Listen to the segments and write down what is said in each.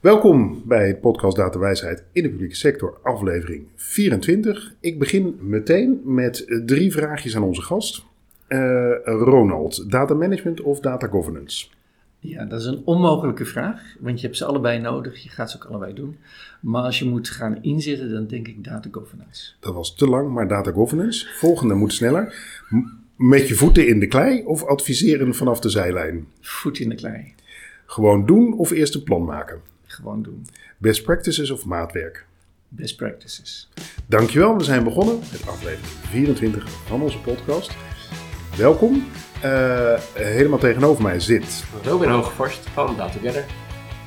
Welkom bij podcast Data Wijsheid in de publieke sector, aflevering 24. Ik begin meteen met drie vraagjes aan onze gast. Uh, Ronald, data management of data governance? Ja, dat is een onmogelijke vraag, want je hebt ze allebei nodig. Je gaat ze ook allebei doen. Maar als je moet gaan inzetten, dan denk ik data governance. Dat was te lang, maar data governance. Volgende moet sneller. Met je voeten in de klei of adviseren vanaf de zijlijn? Voet in de klei. Gewoon doen of eerst een plan maken? Gewoon doen. Best practices of maatwerk? Best practices. Dankjewel, we zijn begonnen met aflevering 24 van onze podcast. Welkom. Uh, helemaal tegenover mij zit... Robin Hogevorst van DataGather.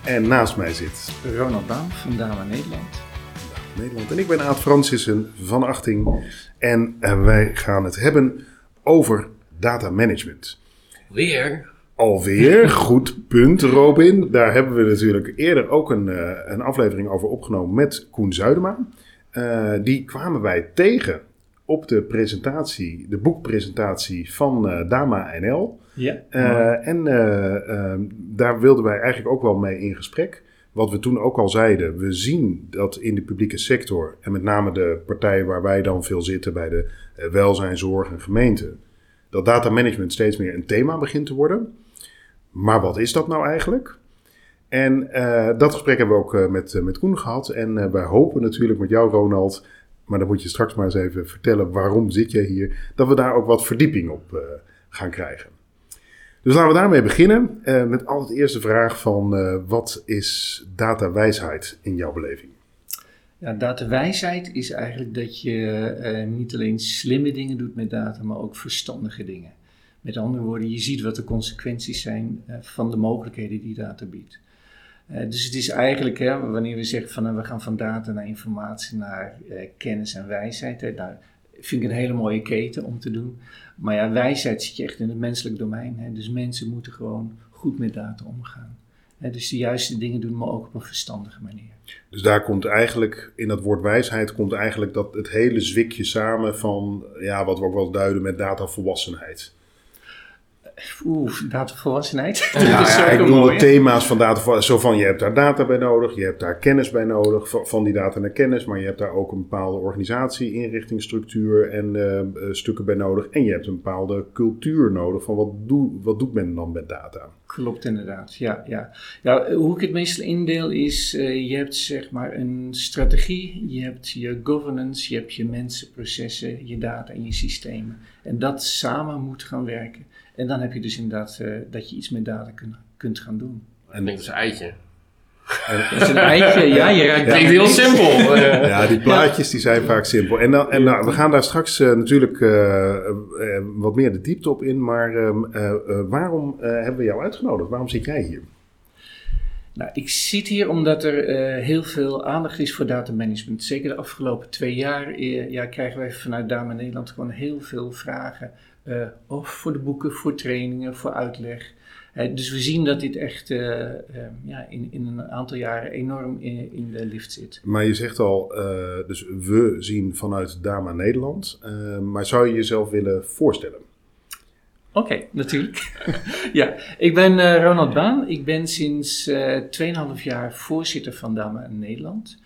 En naast mij zit... Ronald Baan van Dama Nederland. Dama Nederland. En ik ben Aad Francissen van Achting. En uh, wij gaan het hebben over data management. Weer? Alweer, goed punt Robin. Daar hebben we natuurlijk eerder ook een, uh, een aflevering over opgenomen met Koen Zuidema. Uh, die kwamen wij tegen op de presentatie, de boekpresentatie van uh, Dama NL. Ja. en daar wilden wij eigenlijk ook wel mee in gesprek. Wat we toen ook al zeiden, we zien dat in de publieke sector, en met name de partijen waar wij dan veel zitten, bij de welzijn, zorg en gemeente, dat data management steeds meer een thema begint te worden. Maar wat is dat nou eigenlijk? En uh, dat gesprek hebben we ook uh, met, uh, met Koen gehad. En wij hopen natuurlijk met jou, Ronald, maar dan moet je straks maar eens even vertellen waarom zit jij hier, dat we daar ook wat verdieping op gaan krijgen. Dus laten we daarmee beginnen met al het eerste vraag van wat is datawijsheid in jouw beleving? Ja, datawijsheid is eigenlijk dat je niet alleen slimme dingen doet met data, maar ook verstandige dingen. Met andere woorden, je ziet wat de consequenties zijn uh, van de mogelijkheden die data biedt. Uh, dus het is eigenlijk, hè, wanneer we zeggen van uh, we gaan van data naar informatie, naar kennis en wijsheid. Daar vind ik een hele mooie keten om te doen. Maar ja, wijsheid zit je echt in het menselijk domein. Hè, dus mensen moeten gewoon goed met data omgaan. Dus de juiste dingen doen, maar ook op een verstandige manier. Dus daar komt eigenlijk, in dat woord wijsheid, komt eigenlijk dat het hele zwikje samen van, ja, wat we ook wel duiden met datavolwassenheid. Oeh, datavolwassenheid. Ja, ja, ik bedoel de thema's van data. Zo van, je hebt daar data bij nodig, je hebt daar kennis bij nodig, van die data naar kennis. Maar je hebt daar ook een bepaalde organisatie, inrichtingsstructuur en uh, stukken bij nodig. En je hebt een bepaalde cultuur nodig van wat, doe, wat doet men dan met data? Klopt inderdaad, ja. ja. ja hoe ik het meestal indeel is, uh, je hebt zeg maar een strategie, je hebt je governance, je hebt je mensen, processen, je data en je systemen. En dat samen moet gaan werken. En dan heb je dus inderdaad uh, dat je iets met data kun, kunt gaan doen. En ik denk dat is een eitje. Dat is een eitje, ja. Je raakt klinkt heel simpel. ja, die plaatjes die zijn vaak simpel. En, dan, en nou, we gaan daar straks uh, natuurlijk uh, uh, wat meer de diepte op in. Maar waarom hebben we jou uitgenodigd? Waarom zit jij hier? Nou, ik zit hier omdat er heel veel aandacht is voor datamanagement. Zeker de afgelopen twee jaar ja, krijgen wij vanuit Dama Nederland gewoon heel veel vragen uh, of voor de boeken, voor trainingen, voor uitleg. Uh, dus we zien dat dit echt uh, ja, in, in een aantal jaren enorm in, in de lift zit. Maar je zegt al, dus we zien vanuit Dama Nederland. maar zou je jezelf willen voorstellen? Oké, okay, natuurlijk. ja, ik ben Ronald Baan. Ik ben sinds 2,5 jaar voorzitter van Dama Nederland.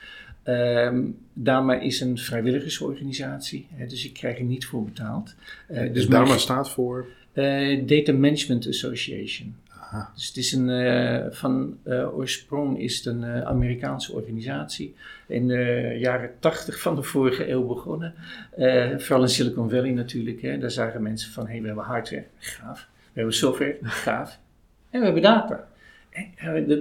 Um, Dama is een vrijwilligersorganisatie, hè, dus ik krijg er niet voor betaald. Uh, dus Dama staat voor? Uh, Data Management Association. Aha. Dus het is een, uh, van oorsprong is het een Amerikaanse organisatie. In de jaren 80 van de vorige eeuw begonnen. vooral in Silicon Valley natuurlijk. Hè. Daar zagen mensen van, hé, hey, we hebben hardware, gaaf. We hebben software, gaaf. En we hebben data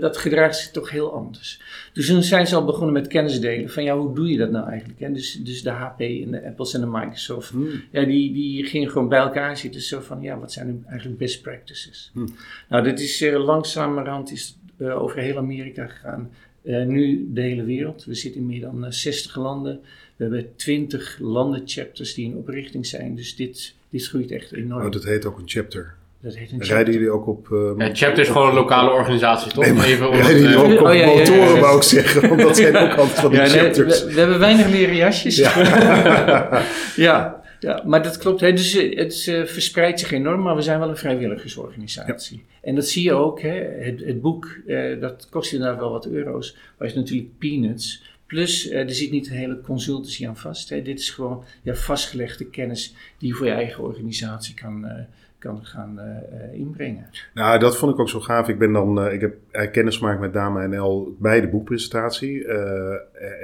dat gedraagt zich toch heel anders. Dus toen zijn ze al begonnen met kennis delen van ja, hoe doe je dat nou eigenlijk? En dus, dus de HP en de Apples en de Microsoft, hmm. ja, die, die gingen gewoon bij elkaar zitten. Zo van ja, wat zijn nu eigenlijk best practices? Hmm. Nou, dat is uh, langzamerhand is, uh, over heel Amerika gegaan. Uh, nu de hele wereld. We zitten in meer dan 60 landen. We hebben 20 landenchapters die in oprichting zijn. Dus dit, dit groeit echt enorm. Oh, dat heet ook een chapter. Dat heet een Rijden jullie ook op... Uh, ja, chapter is gewoon een lokale organisatie, toch? Nee, Even rijden jullie ook op oh, ja, motoren, ja, ja, wou ik zeggen. Want dat zijn ook altijd van die chapters. we, we, hebben weinig leren jasjes. Ja. ja. Ja, maar dat klopt. Hè. Dus eh, het eh, verspreidt zich enorm, maar we zijn wel een vrijwilligersorganisatie. En dat zie je ook. Hè. Het, het boek, eh, dat kost inderdaad wel wat euro's, maar is natuurlijk peanuts. Plus, eh, er zit niet een hele consultancy aan vast. Hè. Dit is gewoon ja, vastgelegde kennis die je voor je eigen organisatie kan, eh, kan gaan eh, eh, inbrengen. Nou, dat vond ik ook zo gaaf. Ik ben dan, eh, ik heb kennis gemaakt met Dama NL bij de boekpresentatie.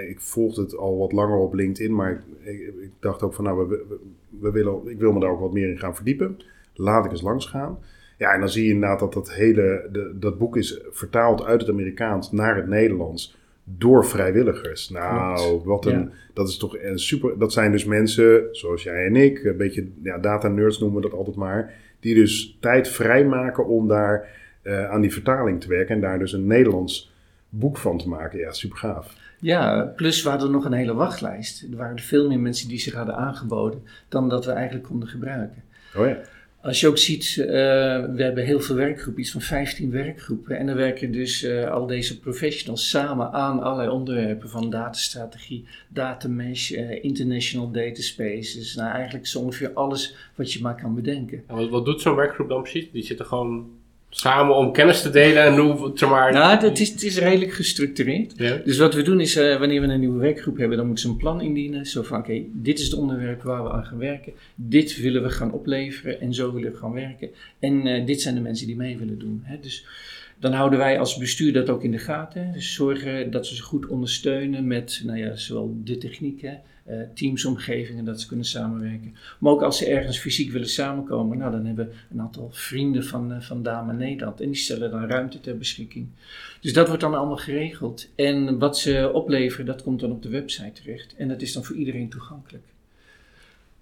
Ik volgde het al wat langer op LinkedIn, maar ik, ik, ik dacht ook van, nou, we, we, we willen, ik wil me daar ook wat meer in gaan verdiepen. Laat ik eens langs gaan. Ja, en dan zie je inderdaad dat dat hele, de, dat boek is vertaald uit het Amerikaans naar het Nederlands door vrijwilligers. Nou, Klopt. wat een, Ja. dat is toch een super. Dat zijn dus mensen zoals jij en ik, een beetje ja, data nerds noemen we dat altijd maar, die dus tijd vrijmaken om daar eh, aan die vertaling te werken en daar dus een Nederlands boek van te maken. Ja, super gaaf. Ja, plus we hadden nog een hele wachtlijst. Er waren er veel meer mensen die zich hadden aangeboden dan dat we eigenlijk konden gebruiken. Oh ja. Als je ook ziet, eh, we hebben heel veel werkgroepen, iets van 15 werkgroepen. En dan werken dus eh, al deze professionals samen aan allerlei onderwerpen van datastrategie, datamesh, eh international data spaces. Nou, eigenlijk zo ongeveer alles wat je maar kan bedenken. En wat, wat doet zo'n werkgroep dan precies? Die zitten gewoon samen om kennis te delen en hoe, zeg maar... Nou, het is, het is redelijk gestructureerd. Ja. Dus wat we doen is, eh, wanneer we een nieuwe werkgroep hebben, dan moeten ze een plan indienen. Zo van, oké, dit is het onderwerp waar we aan gaan werken. Dit willen we gaan opleveren en zo willen we gaan werken. En eh, dit zijn de mensen die mee willen doen. Hè. Dus dan houden wij als bestuur dat ook in de gaten. Dus zorgen dat we ze goed ondersteunen met, nou ja, zowel de techniek, hè, teamsomgevingen, dat ze kunnen samenwerken. Maar ook als ze ergens fysiek willen samenkomen, nou, dan hebben we een aantal vrienden van, eh, van Dame Nederland. En die stellen dan ruimte ter beschikking. Dus dat wordt dan allemaal geregeld. En wat ze opleveren, dat komt dan op de website terecht. En dat is dan voor iedereen toegankelijk.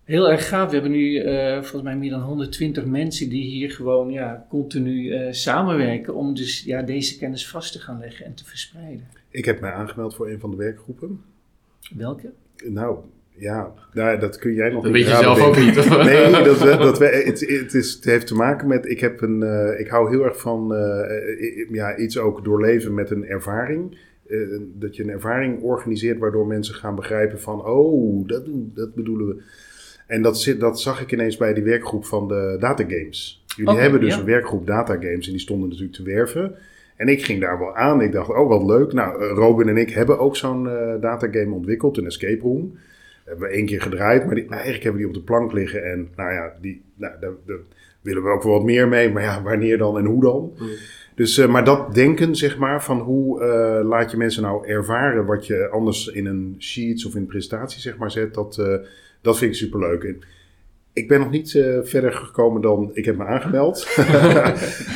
Heel erg gaaf. We hebben nu eh, volgens mij meer dan 120 mensen die hier gewoon ja, continu eh, samenwerken om dus ja, deze kennis vast te gaan leggen en te verspreiden. Ik heb mij aangemeld voor een van de werkgroepen. Welke? Nou, ja, nou, dat kun jij nog Dat niet weet je zelf ook niet. of? Nee, dat, dat het, het, is, het heeft te maken met. Ik, heb een, eh, ik hou heel erg van eh, ja, iets ook doorleven met een ervaring. Eh, dat je een ervaring organiseert waardoor mensen gaan begrijpen van, oh, dat, dat bedoelen we. En dat, zit, dat zag ik ineens bij die werkgroep van de datagames. Jullie hebben dus ja. een werkgroep datagames en die stonden natuurlijk te werven. En ik ging daar wel aan. Ik dacht, oh wat leuk. Nou, eh, Robin en ik hebben ook zo'n eh, datagame ontwikkeld, een escape room. Hebben we één keer gedraaid, maar die, eigenlijk hebben we die op de plank liggen. En nou ja, die, nou, daar, daar willen we ook wel wat meer mee. Maar ja, wanneer dan en hoe dan? Mm. Dus, eh, maar dat denken, zeg maar, van hoe laat je mensen nou ervaren wat je anders in een sheets of in een presentatie, zeg maar, zet, dat, dat vind ik superleuk. En ik ben nog niet eh, verder gekomen dan ik heb me aangemeld.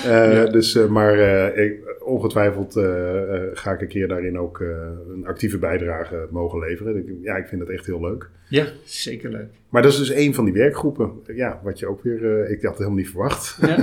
Eh, Dus, eh, maar ik, ongetwijfeld ga ik een keer daarin ook een actieve bijdrage mogen leveren. Ja, ik vind dat echt heel leuk. Ja, zeker leuk. Maar dat is dus een van die werkgroepen. Ja, wat je ook weer, ik had het helemaal niet verwacht. Ja.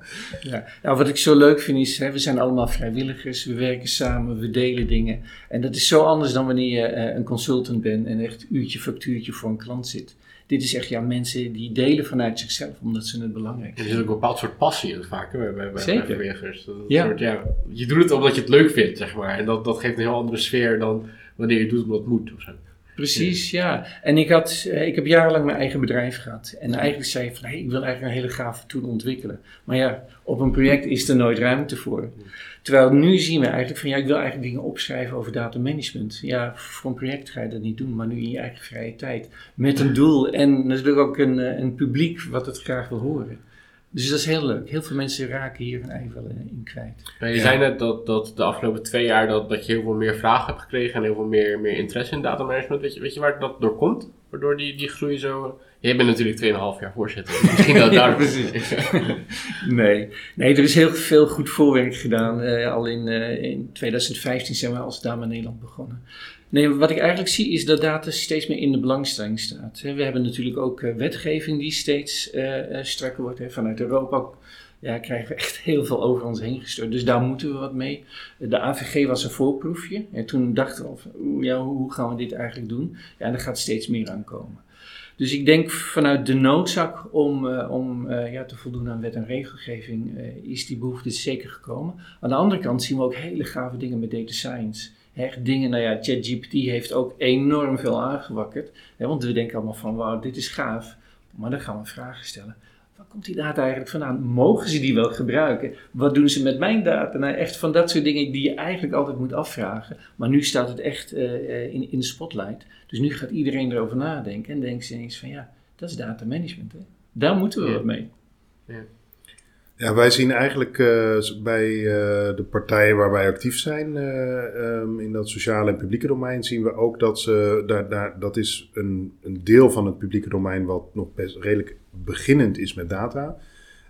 ja. Nou, wat ik zo leuk vind is, hè, we zijn allemaal vrijwilligers, we werken samen, we delen dingen. En dat is zo anders dan wanneer je een consultant bent en echt uurtje factuurtje voor een klant zit. Dit is echt ja, mensen die delen vanuit zichzelf, omdat ze het belangrijk Er vinden. zit ook een bepaald soort passie in vaak hè, bij, bij, bij Zeker. Dat is Ja. Soort, ja, je doet het omdat je het leuk vindt, zeg maar. En dat, dat geeft een heel andere sfeer dan wanneer je doet omdat het moet. Of zo. Precies, ja. En ik, had, eh, ik heb jarenlang mijn eigen bedrijf gehad. En eigenlijk zei ik van, hey, ik wil eigenlijk een hele gave tool ontwikkelen. Maar ja, op een project is er nooit ruimte voor. Terwijl nu zien we eigenlijk van, ja, ik wil eigenlijk dingen opschrijven over datamanagement. Ja, voor een project ga je dat niet doen, maar nu in je eigen vrije tijd. Met een doel en natuurlijk ook een, eh, een publiek wat het graag wil horen. Dus dat is heel leuk. Heel veel mensen raken hier hun ei wel eh, in kwijt. Je zei net dat, dat de afgelopen twee jaar dat, dat je heel veel meer vragen hebt gekregen en heel veel meer, meer interesse in datamanagement. Weet je, weet je waar dat door komt? Waardoor die, die groei zo... Jij bent natuurlijk 2,5 jaar voorzitter. Misschien dat daar... precies. Nee. nee, er is heel veel goed voorwerk gedaan. Eh, al in, eh, in 2015 zijn we als Dame Nederland begonnen. Nee, wat ik eigenlijk zie is dat data steeds meer in de belangstelling staat. We hebben natuurlijk ook eh, wetgeving die steeds eh, strakker wordt. Hè. Vanuit Europa ja, krijgen we echt heel veel over ons heen gestuurd. Dus daar moeten we wat mee. De AVG was een voorproefje. En toen dachten we ja, hoe gaan we dit eigenlijk doen? Ja, en er gaat steeds meer aankomen. Dus ik denk vanuit de noodzaak om, eh, om eh, ja, te voldoen aan wet en regelgeving eh, is die behoefte zeker gekomen. Aan de andere kant zien we ook hele gave dingen met data science. Dingen, nou ja, ChatGPT heeft ook enorm veel aangewakkerd. Want we denken allemaal van, wauw, dit is gaaf. Maar dan gaan we vragen stellen. Waar komt die data eigenlijk vandaan? Mogen ze die wel gebruiken? Wat doen ze met mijn data? Nou, echt van dat soort dingen die je eigenlijk altijd moet afvragen. Maar nu staat het echt uh, in, in de spotlight. Dus nu gaat iedereen erover nadenken en denkt ze ineens van ja, dat is data management. Hè? Daar moeten we Ja. wat mee. Ja. Ja, wij zien eigenlijk eh, bij eh, de partijen waar wij actief zijn eh, ehm, in dat sociale en publieke domein, zien we ook dat ze, daar, daar, dat is een, een deel van het publieke domein wat nog best redelijk beginnend is met data.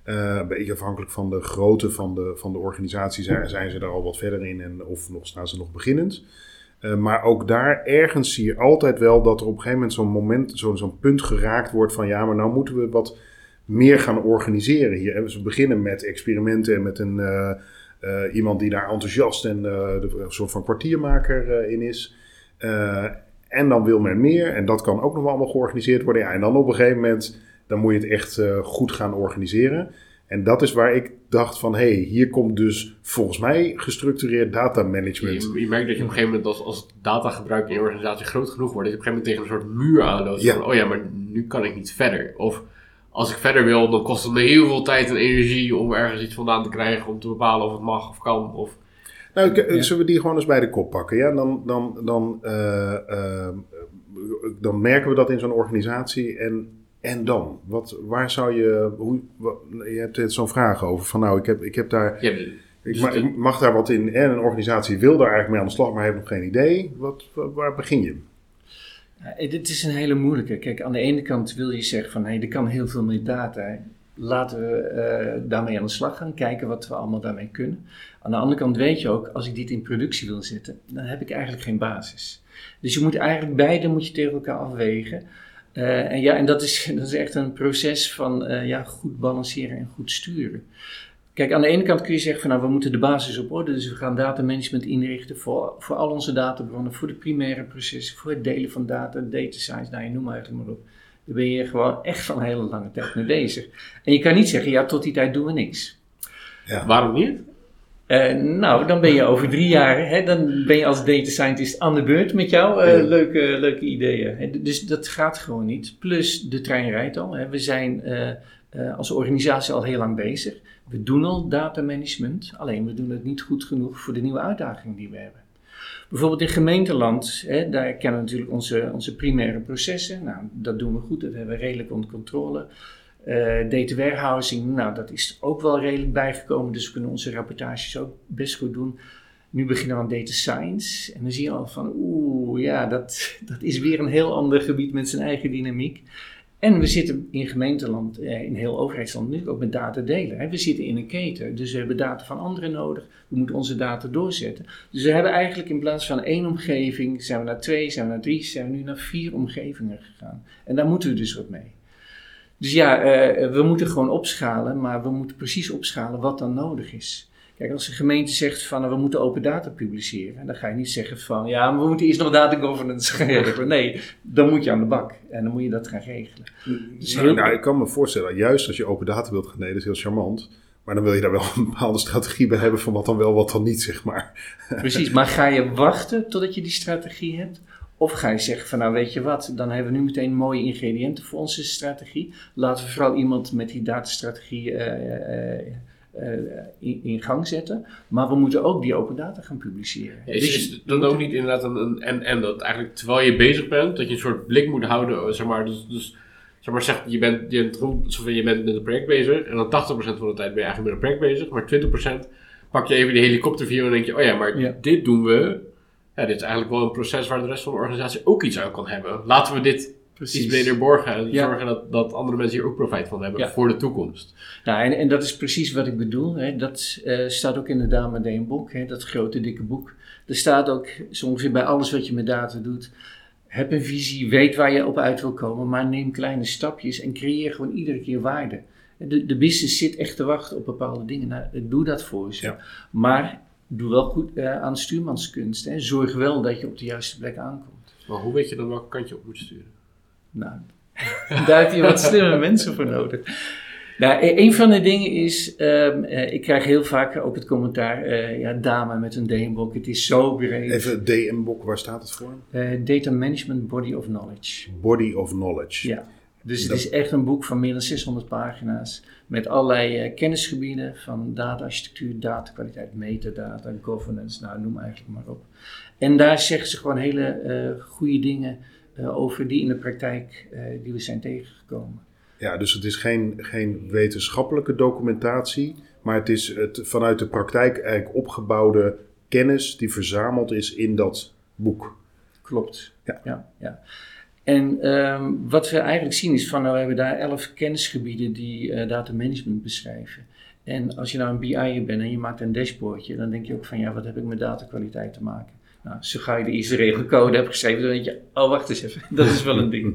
Eh, een beetje afhankelijk van de grootte van de, van de organisatie zijn, zijn ze daar al wat verder in en of nog, staan ze nog beginnend. Eh, maar ook daar ergens zie je altijd wel dat er op een gegeven moment zo'n moment, zo'n punt geraakt wordt van ja, maar nou moeten we wat meer gaan organiseren hier. En we beginnen met experimenten en met een, eh, iemand die daar enthousiast en een soort van kwartiermaker in is. En dan wil men meer en dat kan ook nog allemaal georganiseerd worden. Ja, en dan op een gegeven moment, dan moet je het echt eh, goed gaan organiseren. En dat is waar ik dacht van, hé, hey, hier komt dus volgens mij gestructureerd data management. Je, je merkt dat je op een gegeven moment, als, als het datagebruik in je organisatie groot genoeg wordt, dat je op een gegeven moment tegen een soort muur aanloopt. Ja. Van, oh ja, maar nu kan ik niet verder. Of als ik verder wil, dan kost het me heel veel tijd en energie om ergens iets vandaan te krijgen, om te bepalen of het mag of kan. Of, Nou, Ja. zullen we die gewoon eens bij de kop pakken? Ja? Dan, dan, dan, eh, eh, dan merken we dat in zo'n organisatie. En, en dan? Wat, waar zou je... Hoe, wat- je hebt zo'n vraag over. Van nou, ik heb, ik heb daar... ja, Ik Dus ma- de- ik mag daar wat in. En een organisatie wil daar eigenlijk mee aan de slag, maar heeft nog geen idee. Wat, wa- waar begin je? Ja, eh, dit is een hele moeilijke. Kijk, aan de ene kant wil je zeggen van hé, er kan heel veel met data. Laten we eh, daarmee aan de slag gaan, kijken wat we allemaal daarmee kunnen. Aan de andere kant weet je ook, als ik dit in productie wil zetten, dan heb ik eigenlijk geen basis. Dus je moet eigenlijk beide moet je tegen elkaar afwegen. Eh, en ja, en dat is, dat is echt een proces van eh, ja, goed balanceren en goed sturen. Kijk, aan de ene kant kun je zeggen van nou, we moeten de basis op orde, dus we gaan datamanagement inrichten voor, voor al onze databronnen, voor de primaire processen, voor het delen van data, data science, nou je noem maar eigenlijk maar op. Daar ben je gewoon echt van een hele lange tijd mee bezig. En je kan niet zeggen, ja, tot die tijd doen we niks. waarom niet? Eh, nou, dan ben je over drie jaar, hè, dan ben je als data scientist aan de beurt met jouw eh, Ja. leuke, leuke ideeën. Hè, Dus dat gaat gewoon niet. Plus, de trein rijdt al. Hè. We zijn eh, als organisatie al heel lang bezig. We doen al datamanagement, alleen we doen het niet goed genoeg voor de nieuwe uitdagingen die we hebben. Bijvoorbeeld in gemeenteland, hè, daar kennen we natuurlijk onze, onze primaire processen. Nou, dat doen we goed, dat hebben we redelijk onder controle. Eh, data warehousing, nou, dat is ook wel redelijk bijgekomen, dus we kunnen onze rapportages ook best goed doen. Nu beginnen we aan data science en dan zie je al van, oeh, ja, dat, dat is weer een heel ander gebied met zijn eigen dynamiek. En we zitten in gemeenteland, eh, in heel overheidsland nu ook met data delen. We zitten in een keten, dus we hebben data van anderen nodig. We moeten onze data doorzetten. Dus we hebben eigenlijk in plaats van één omgeving, zijn we naar twee, zijn we naar drie, zijn we nu naar vier omgevingen gegaan. En daar moeten we dus wat mee. Dus ja, eh, we moeten gewoon opschalen, maar we moeten precies opschalen wat dan nodig is. Kijk, als een gemeente zegt van nou, we moeten open data publiceren, dan ga je niet zeggen van ja, maar we moeten eerst nog data governance gaan regelen. Nee, dan moet je aan de bak en dan moet je dat gaan regelen. Dus nou, heel- nou, ik kan me voorstellen, juist als je open data wilt gaan delen, is heel charmant. Maar dan wil je daar wel een bepaalde strategie bij hebben van wat dan wel, wat dan niet, zeg maar. Precies, maar ga je wachten totdat je die strategie hebt? Of ga je zeggen van nou weet je wat, dan hebben we nu meteen mooie ingrediënten voor onze strategie. Laten we vooral iemand met die datastrategie eh, eh, eh, in, in gang zetten. Maar we moeten ook die open data gaan publiceren. Ja, Dus is dan ook niet inderdaad een, en, en dat eigenlijk terwijl je bezig bent, dat je een soort blik moet houden, zeg maar, dus, dus zeg maar, zeg, je bent, je, bent, je bent met een project bezig en dan 80% van de tijd ben je eigenlijk met een project bezig, maar 20% pak je even die helikopterview en denk je, oh ja, maar Ja. dit doen we, ja, dit is eigenlijk wel een proces waar de rest van de organisatie ook iets uit kan hebben. Laten we dit iets breder borgen en Ja. zorgen dat, dat andere mensen hier ook profijt van hebben Ja. voor de toekomst. Nou, en, en dat is precies wat ik bedoel. Hè. Dat eh, staat ook in de Dame Deen boek, hè, dat grote dikke boek. Er staat ook zo ongeveer bij alles wat je met data doet. Heb een visie, weet waar je op uit wil komen, maar neem kleine stapjes en creëer gewoon iedere keer waarde. De, de business zit echt te wachten op bepaalde dingen. Nou, doe dat voor ze. Ja. Maar doe wel goed eh, aan stuurmanskunst. Hè. Zorg wel dat je op de juiste plek aankomt. Maar hoe weet je dan welke kant je op moet sturen? Nou, daar heb je wat slimme mensen voor nodig. Nou, e- een van de dingen is, ehm, eh, ik krijg heel vaak ook het commentaar, eh, ja, dame met een D-blok, het is zo breed. Even DM-bok, waar staat het voor? Eh, data Management Body of Knowledge. Body of Knowledge. Ja. Dus het is echt een boek van meer dan 600 pagina's. Met allerlei eh, kennisgebieden van data-architectuur, datakwaliteit, metadata, governance, nou noem eigenlijk maar op. En daar zeggen ze gewoon hele eh goede dingen eh, over die in de praktijk die we zijn tegengekomen. Ja, dus het is geen, geen wetenschappelijke documentatie, maar het is het vanuit de praktijk eigenlijk opgebouwde kennis die verzameld is in dat boek. Klopt. Ja. ja, ja. En ehm, wat we eigenlijk zien is van, nou, we hebben daar elf kennisgebieden die eh data management beschrijven. En als je nou een BI'er bent en je maakt een dashboardje, dan denk je ook van, ja, wat heb ik met datakwaliteit te maken? Nou, zo ga je de eerste regelcode hebt geschreven, dan denk je, oh, wacht eens even, dat is wel een ding.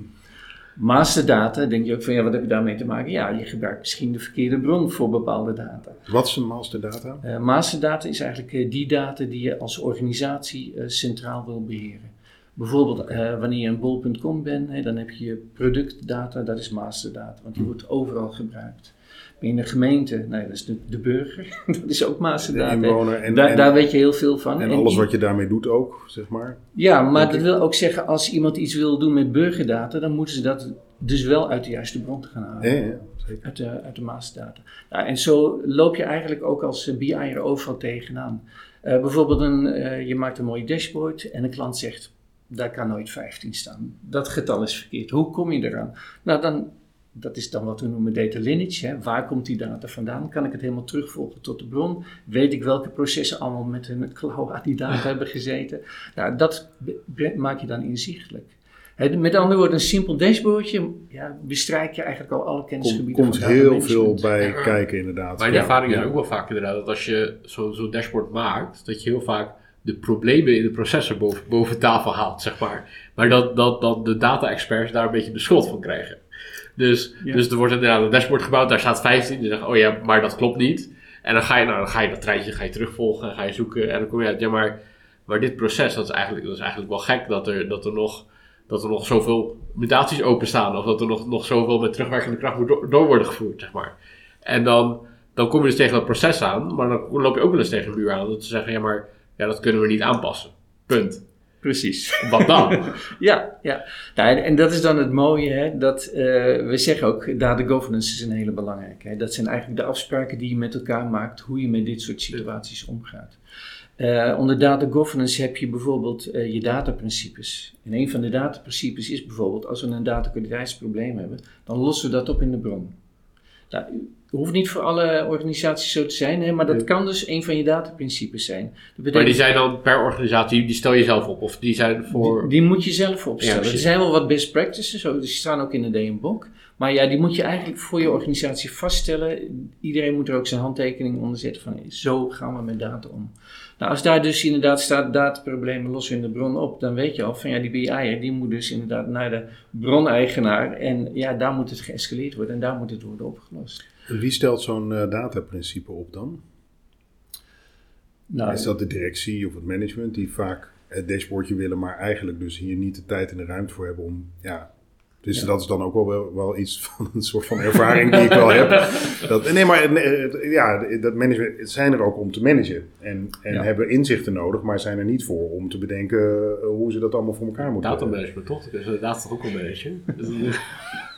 Masterdata, denk je ook van, ja, wat heb je daarmee te maken? Ja, je gebruikt misschien de verkeerde bron voor bepaalde data. Wat is een masterdata? Eh masterdata is eigenlijk eh, die data die je als organisatie centraal wil beheren. Bijvoorbeeld eh, wanneer je een bol.com bent, hè, dan heb je je productdata, dat is masterdata, want die wordt overal gebruikt. In een gemeente, nou ja, dat is de, de burger, dat is ook De masterdata. inwoner en, daar, en, daar weet je heel veel van. en alles wat je daarmee doet ook, zeg maar. Ja, maar dat wil ook zeggen, als iemand iets wil doen met burgerdata, dan moeten ze dat dus wel uit de juiste bron gaan halen. Ja, ja, zeker. Uit de, uit de masterdata. Nou, en zo loop je eigenlijk ook als eh, BI'er overal tegenaan. Eh, bijvoorbeeld, een, je maakt een mooi dashboard en een klant zegt, daar kan nooit 15 staan. Dat getal is verkeerd. Hoe kom je eraan? Nou, dan, dat is dan wat we noemen data lineage. Hè. Waar komt die data vandaan? Kan ik het helemaal terugvolgen tot de bron? Weet ik welke processen allemaal met, met klauwen aan die data hebben gezeten? Nou, dat maak je dan inzichtelijk. Hè, met andere woorden, een simpel dashboardje ja, bestrijk je eigenlijk al alle kennisgebieden komt van heel veel bij Ja. kijken inderdaad. Mijn Ja, ervaring ja. is ook wel vaak inderdaad dat als je zo'n zo dashboard maakt, dat je heel vaak de problemen in de processen boven, boven tafel haalt, zeg maar. Maar dat, dat, dat de data-experts daar een beetje de schuld van krijgen. Dus, Ja. dus er wordt inderdaad een dashboard gebouwd, daar staat 15. Die zeggen, oh ja, maar dat klopt niet. En dan ga je, nou, dan ga je dat treintje ga je terugvolgen, ga je zoeken. En dan kom je uit, ja, maar, maar dit proces, dat is, eigenlijk, dat is eigenlijk wel gek dat er, dat er nog dat er nog zoveel mutaties openstaan. Of dat er nog, nog zoveel met terugwerkende kracht moet door, door worden gevoerd, zeg maar. En dan, dan kom je dus tegen dat proces aan, maar dan loop je ook wel eens tegen een muur aan. Dat ze zeggen, ja, maar ja, dat kunnen we niet aanpassen. Punt. Precies. Wat dan? Ja, ja. Nou, en, dat is dan het mooie, hè, dat eh, we zeggen ook, data governance is een hele belangrijke. Hè. Dat zijn eigenlijk de afspraken die je met elkaar maakt, hoe je met dit soort situaties omgaat. Eh, onder data governance heb je bijvoorbeeld eh, je dataprincipes. En een van de dataprincipes is bijvoorbeeld, als we een datakwaliteitsprobleem hebben, dan lossen we dat op in de bron. Nou, hoeft niet voor alle organisaties zo te zijn, hè, maar dat kan dus een van je dataprincipes zijn. Dat maar die zijn dan per organisatie, die stel je zelf op. Of die zijn voor... die, die moet je zelf opstellen. Ja, er zijn wel wat best practices, zo, die staan ook in de DM-book. Maar ja, die moet je eigenlijk voor je organisatie vaststellen. Iedereen moet er ook zijn handtekening onder zetten van zo gaan we met data om. Nou, als daar dus inderdaad staat dataproblemen lossen in de bron op, dan weet je al van ja, die BI'er die moet dus inderdaad naar de broneigenaar en ja, daar moet het geëscaleerd worden en daar moet het worden opgelost. Wie stelt zo'n eh, dataprincipe op dan? Nou, Is dat de directie of het management die vaak het dashboardje willen, maar eigenlijk dus hier niet de tijd en de ruimte voor hebben om, ja... Dus Ja. dat is dan ook wel, wel, iets van een soort van ervaring die ik wel heb. Dat, nee, maar eh, ja, dat management zijn er ook om te managen. En, en Ja. hebben inzichten nodig, maar zijn er niet voor om te bedenken eh, hoe ze dat allemaal voor elkaar moeten Data management, toch? Dat is de data toch ook? Dus,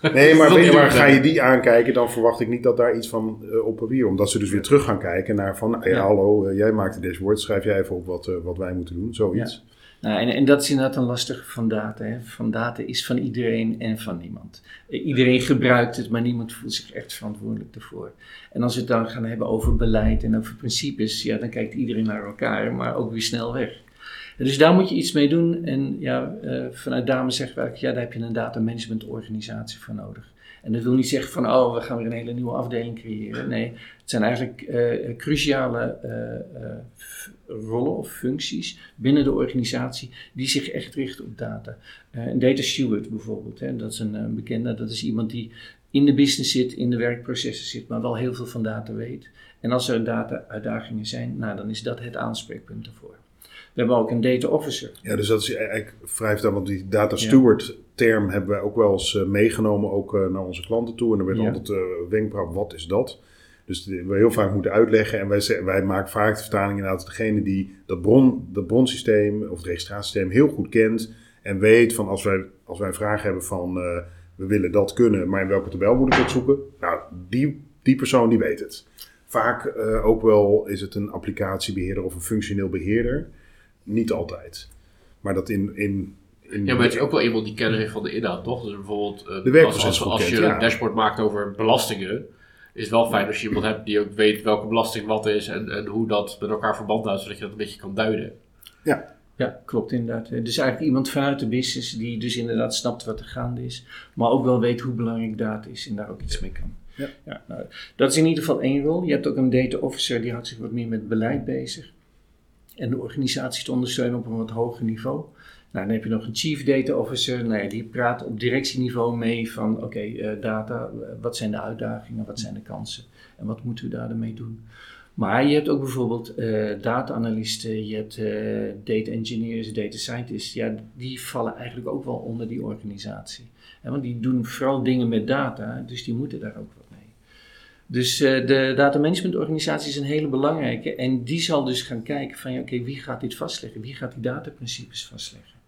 eh, Nee, maar, ga je doen. die aankijken, dan verwacht ik niet dat daar iets van eh, op papier. Omdat ze dus weer terug gaan kijken naar van, nou ja, Ja. hallo, eh, jij maakt de dashboard, schrijf jij even op wat, eh, wat wij moeten doen, zoiets. Nou, en, en dat is inderdaad een lastige van data. Hè. Van data is van iedereen en van niemand. Eh, Iedereen gebruikt het, maar niemand voelt zich echt verantwoordelijk ervoor. En als we het dan gaan hebben over beleid en over principes, ja, dan kijkt iedereen naar elkaar, maar ook weer snel weg. Dus daar moet je iets mee doen. En ja, eh, vanuit Dame zeggen we ja, daar heb je een data management organisatie voor nodig. En dat wil niet zeggen van, oh, we gaan weer een hele nieuwe afdeling creëren. Nee, het zijn eigenlijk eh, cruciale rollen of functies binnen de organisatie die zich echt richten op data. Eh, een data steward bijvoorbeeld, hè, dat is een, eh, bekende, dat is iemand die in de business zit, in de werkprocessen zit, maar wel heel veel van data weet. En als er data-uitdagingen zijn, nou, dan is dat het aanspreekpunt ervoor. We hebben ook een data officer. Ja, dus dat is eigenlijk vrij vertaald, want die data steward term hebben wij ook wel eens eh, meegenomen, ook eh, naar onze klanten toe. En er werd Ja. altijd uh, wenkbrauw, wat is dat? Dus we heel vaak moeten uitleggen. En wij, wij maken vaak de vertaling inderdaad degene die dat, bron, dat bronsysteem of het registratiesysteem heel goed kent. En weet van als wij, als wij een vraag hebben van eh, we willen dat kunnen, maar in welke tabel moet ik het zoeken? Nou, die, die persoon die weet het. Vaak eh, ook wel is het een applicatiebeheerder of een functioneel beheerder. Niet altijd. Maar dat in, in, in Ja, maar het is ook wel iemand die kennis heeft van de inhoud, toch? Dus bijvoorbeeld, eh, De als, als, als je een dashboard maakt over belastingen, is het wel fijn als je iemand hebt die ook weet welke belasting wat is en, en hoe dat met elkaar verband houdt, zodat je dat een beetje kan duiden. Ja, klopt inderdaad. Dus eigenlijk iemand vanuit de business die dus inderdaad snapt wat er gaande is, maar ook wel weet hoe belangrijk data is en daar ook iets mee kan. Ja. nou, dat is in ieder geval één rol. Je hebt ook een data officer die houdt zich wat meer met beleid bezig en de organisatie te ondersteunen op een wat hoger niveau. Nou, dan heb je nog een chief data officer, nou ja, die praat op directieniveau mee van oké, eh, data, eh, wat zijn de uitdagingen, wat zijn de kansen en wat moeten we daarmee doen. Maar je hebt ook bijvoorbeeld eh data-analysten, je hebt eh, data engineers, data scientists. Ja, die vallen eigenlijk ook wel onder die organisatie. Want die doen vooral dingen met data, dus die moeten daar ook wat mee. Dus de data management organisatie is een hele belangrijke. En die zal dus gaan kijken van, ja, oké, wie gaat dit vastleggen? Wie gaat die dataprincipes vastleggen?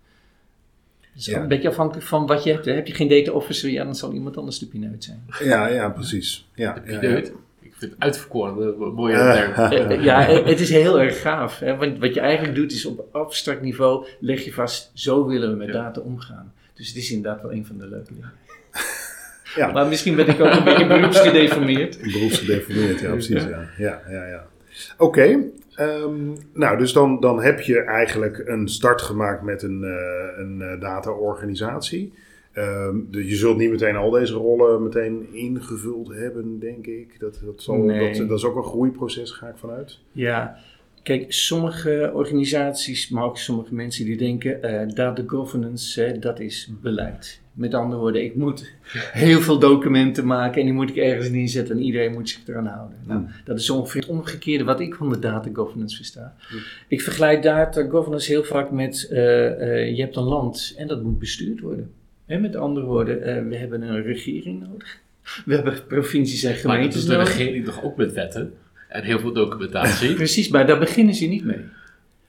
Is Ja. een beetje afhankelijk van wat je hebt. Heb je geen data officer, ja, dan zal iemand anders de pineut zijn. Ja, ja, precies. Ja, ja, ja. Ik vind het uitverkoren, een mooie term. Eh, eh, ja, eh, het is heel erg gaaf. Hè? Want wat je eigenlijk doet is op abstract niveau leg je vast, zo willen we met Ja. data omgaan. Dus het is inderdaad wel een van de leuke dingen. Ja. Maar misschien ben ik ook een beetje beroepsgedeformeerd. Beroepsgedeformeerd, ja, precies. Ja, ja, ja. ja. Oké, ehm, nou, dus dan, dan heb je eigenlijk een start gemaakt met een, eh, een eh, data-organisatie. Ehm, de- je zult niet meteen al deze rollen meteen ingevuld hebben, denk ik. Dat, dat, zal, Nee. dat, dat is ook een groeiproces, ga ik vanuit. Ja, kijk, sommige organisaties, maar ook sommige mensen die denken, eh data governance, dat is beleid. Met andere woorden, ik moet heel veel documenten maken en die moet ik ergens neerzetten en iedereen moet zich eraan houden. Nou, dat is ongeveer het omgekeerde wat ik onder data governance versta. Ik vergelijk data governance heel vaak met, eh, eh, je hebt een land en dat moet bestuurd worden. Hè, met andere woorden, eh, we hebben een regering nodig. We hebben provincies en Maar dat gemeentes is de nodig. regering toch ook met wetten en heel veel documentatie. Precies, maar daar beginnen ze niet mee.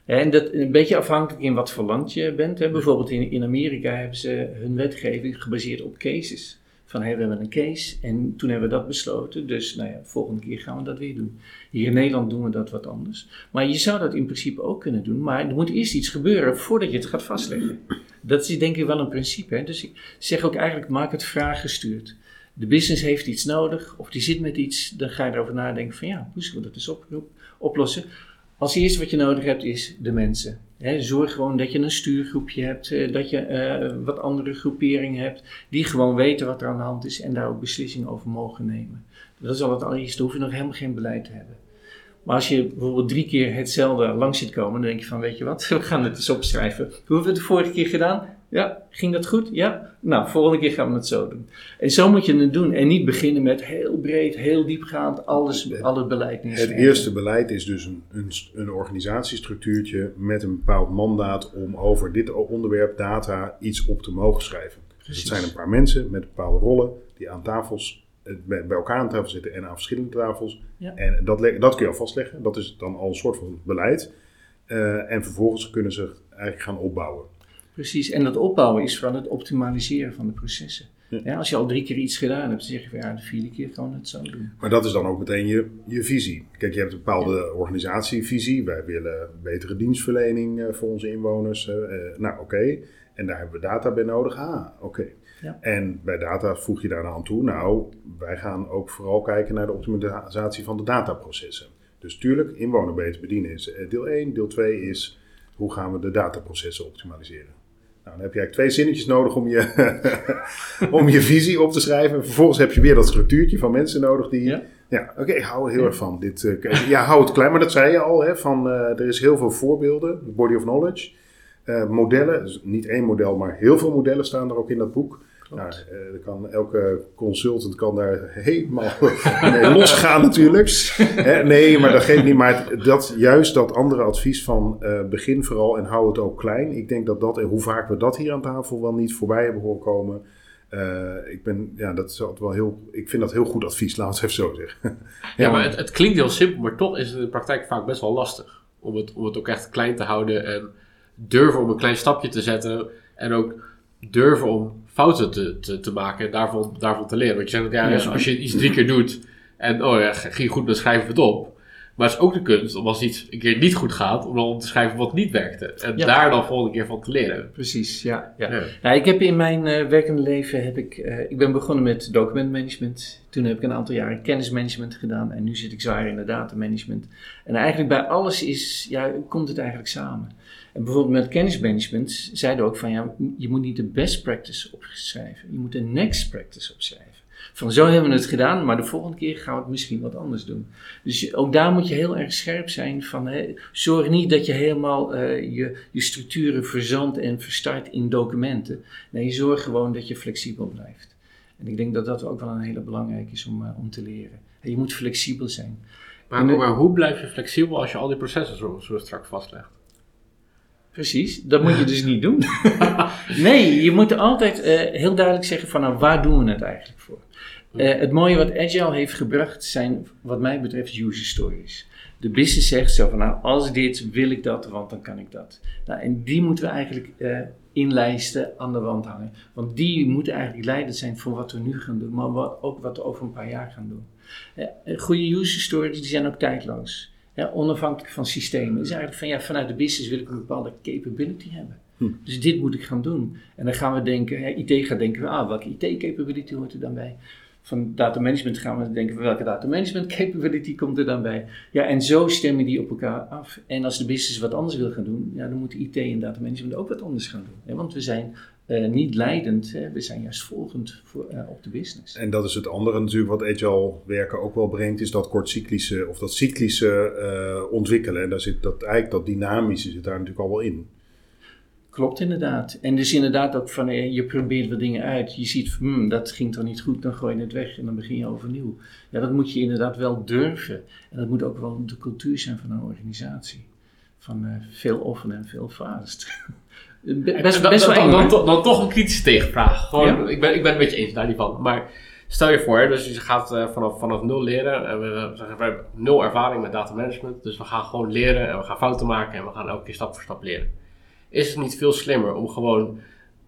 En dat een beetje afhankelijk in wat voor land je bent. Hè. Bijvoorbeeld in, in Amerika hebben ze hun wetgeving gebaseerd op cases. Van hey, we hebben een case en toen hebben we dat besloten. Dus nou ja, volgende keer gaan we dat weer doen. Hier in Nederland doen we dat wat anders. Maar je zou dat in principe ook kunnen doen. Maar er moet eerst iets gebeuren voordat je het gaat vastleggen. Dat is denk ik wel een principe. Hè. Dus ik zeg ook eigenlijk, maak het vraaggestuurd. De business heeft iets nodig of die zit met iets. Dan ga je erover nadenken van ja, hoe zullen we dat eens op, oplossen? Als eerste wat je nodig hebt is de mensen. Zorg gewoon dat je een stuurgroepje hebt, eh, dat je eh, wat andere groeperingen hebt, die gewoon weten wat er aan de hand is en daar ook beslissingen over mogen nemen. Dat is al het allereerste, hoef je nog helemaal geen beleid te hebben. Maar als je bijvoorbeeld drie keer hetzelfde langs ziet komen, dan denk je van, weet je wat, we gaan het eens opschrijven. Hoe hebben we het de vorige keer gedaan? Ja, ging dat goed? Ja? Nou, volgende keer gaan we het zo doen. En zo moet je het doen en niet beginnen met heel breed, heel diepgaand, alles, al het beleid Het neerschrijven. eerste beleid is dus een, een, een organisatiestructuurtje met een bepaald mandaat om over dit onderwerp data iets op te mogen schrijven. Dus het zijn een paar mensen met bepaalde rollen die aan tafels, eh, bij elkaar aan tafel zitten en aan verschillende tafels. Ja. En dat, dat kun je al vastleggen. Dat is dan al een soort van beleid. Eh, en vervolgens kunnen ze eigenlijk gaan opbouwen. Precies, en dat opbouwen is van het optimaliseren van de processen. Ja. Ja, als je al drie keer iets gedaan hebt, dan zeg je van ja, de vierde keer we het zo doen. Maar dat is dan ook meteen je, je visie. Kijk, je hebt een bepaalde organisatievisie. Wij willen betere dienstverlening eh, voor onze inwoners. eh, nou, oké. En daar hebben we data bij nodig. Ah, oké. Ja. En bij data voeg je daar aan toe. Nou, wij gaan ook vooral kijken naar de optimalisatie van de dataprocessen. Dus tuurlijk, inwoner beter bedienen is eh, deel 1. Deel 2 is hoe gaan we de dataprocessen optimaliseren. Nou, dan heb je eigenlijk twee zinnetjes nodig om je, om je visie op te schrijven. En vervolgens heb je weer dat structuurtje van mensen nodig die... Ja. Ja, oké, ik hou er heel erg van. Dit, eh, ja, hou het klein, maar dat zei je al. Hè, van, eh, er is heel veel voorbeelden, body of knowledge. Eh, modellen, dus niet één model, maar heel veel modellen staan er ook in dat boek. Nou, eh, er kan, elke consultant kan daar helemaal mee losgaan natuurlijk. Hè, nee, maar dat geeft niet. Maar dat, juist dat andere advies van eh, begin vooral en hou het ook klein. Ik denk dat dat, en hoe vaak we dat hier aan tafel wel niet voorbij hebben horen komen. eh, ik, ben, ja, dat is altijd wel heel, ik vind dat heel goed advies, laat het even zo zeggen. Ja, maar het, het klinkt heel simpel, maar toch is het in de praktijk vaak best wel lastig. Om het, om het ook echt klein te houden en durven om een klein stapje te zetten. En ook durven om fouten te, te, te maken en daarvan, daarvan te leren. Want je zegt, ja, Ja. als- je iets drie keer doet en oh ja, ging goed, dan schrijven we het op. Maar het is ook de kunst om als iets een keer niet goed gaat, om dan te schrijven wat niet werkte. En Ja. daar dan volgende keer van te leren. Precies, ja. ja. Ja. Nou, ik heb in mijn eh, werkende leven, heb ik, eh, ik ben begonnen met documentmanagement. Toen heb ik een aantal jaren kennismanagement gedaan en nu zit ik zwaar in de datamanagement. En eigenlijk bij alles is, ja, komt het eigenlijk samen. En bijvoorbeeld met kennismanagement zeiden we ook van, ja, je moet niet de best practice opschrijven. Je moet de next practice opschrijven. Van zo hebben we het gedaan, maar de volgende keer gaan we het misschien wat anders doen. Dus ook daar moet je heel erg scherp zijn van, hè, zorg niet dat je helemaal eh, je, je structuren verzandt en verstart in documenten. Nee, zorg gewoon dat je flexibel blijft. En ik denk dat dat ook wel een hele belangrijke is om, eh, om te leren. En je moet flexibel zijn. Maar, maar hoe blijf je flexibel als je al die processen zo, zo strak vastlegt? Precies, dat moet je dus niet doen. nee, je moet altijd eh, heel duidelijk zeggen van nou, waar doen we het eigenlijk voor? Eh, het mooie wat Agile heeft gebracht zijn wat mij betreft user stories. De business zegt zo van nou, als dit wil ik dat, want dan kan ik dat. Nou, en die moeten we eigenlijk eh, inlijsten, aan de wand hangen. Want die moeten eigenlijk leidend zijn voor wat we nu gaan doen, maar wat, ook wat we over een paar jaar gaan doen. Goede user stories die zijn ook tijdloos. Ja, onafhankelijk van systemen. Is eigenlijk van ja, vanuit de business wil ik een bepaalde capability hebben. Hm. Dus dit moet ik gaan doen. En dan gaan we denken, IT gaat denken, ah, welke IT-capability hoort er dan bij? Van data management gaan we denken, welke data management capability komt er dan bij? Ja, en zo stemmen die op elkaar af. En als de business wat anders wil gaan doen, ja, dan moet IT en data management ook wat anders gaan doen. Hè? Want we zijn eh, niet leidend, hè? we zijn juist volgend voor, eh, op de business. En dat is het andere natuurlijk wat agile werken ook wel brengt, is dat kortcyclische of dat cyclische eh, ontwikkelen. En daar zit dat eigenlijk dat dynamische zit daar natuurlijk al wel in. Klopt inderdaad. En dus inderdaad ook van je probeert wat dingen uit. Je ziet, hmm, dat ging toch niet goed, dan gooi je het weg en dan begin je overnieuw. Ja, dat moet je inderdaad wel durven. En dat moet ook wel de cultuur zijn van een organisatie. Van veel often en veel fast. Be- best, dan, best wel dan, dan, hoor. dan, dan toch een kritische tegenvraag. Gewoon, Ja? ik, ben, ik ben het met je eens, daar niet van. Maar stel je voor, dus je gaat eh, vanaf, vanaf nul leren. En we, hebben nul ervaring met data management. Dus we gaan gewoon leren en we gaan fouten maken en we gaan elke keer stap voor stap leren. Is het niet veel slimmer om gewoon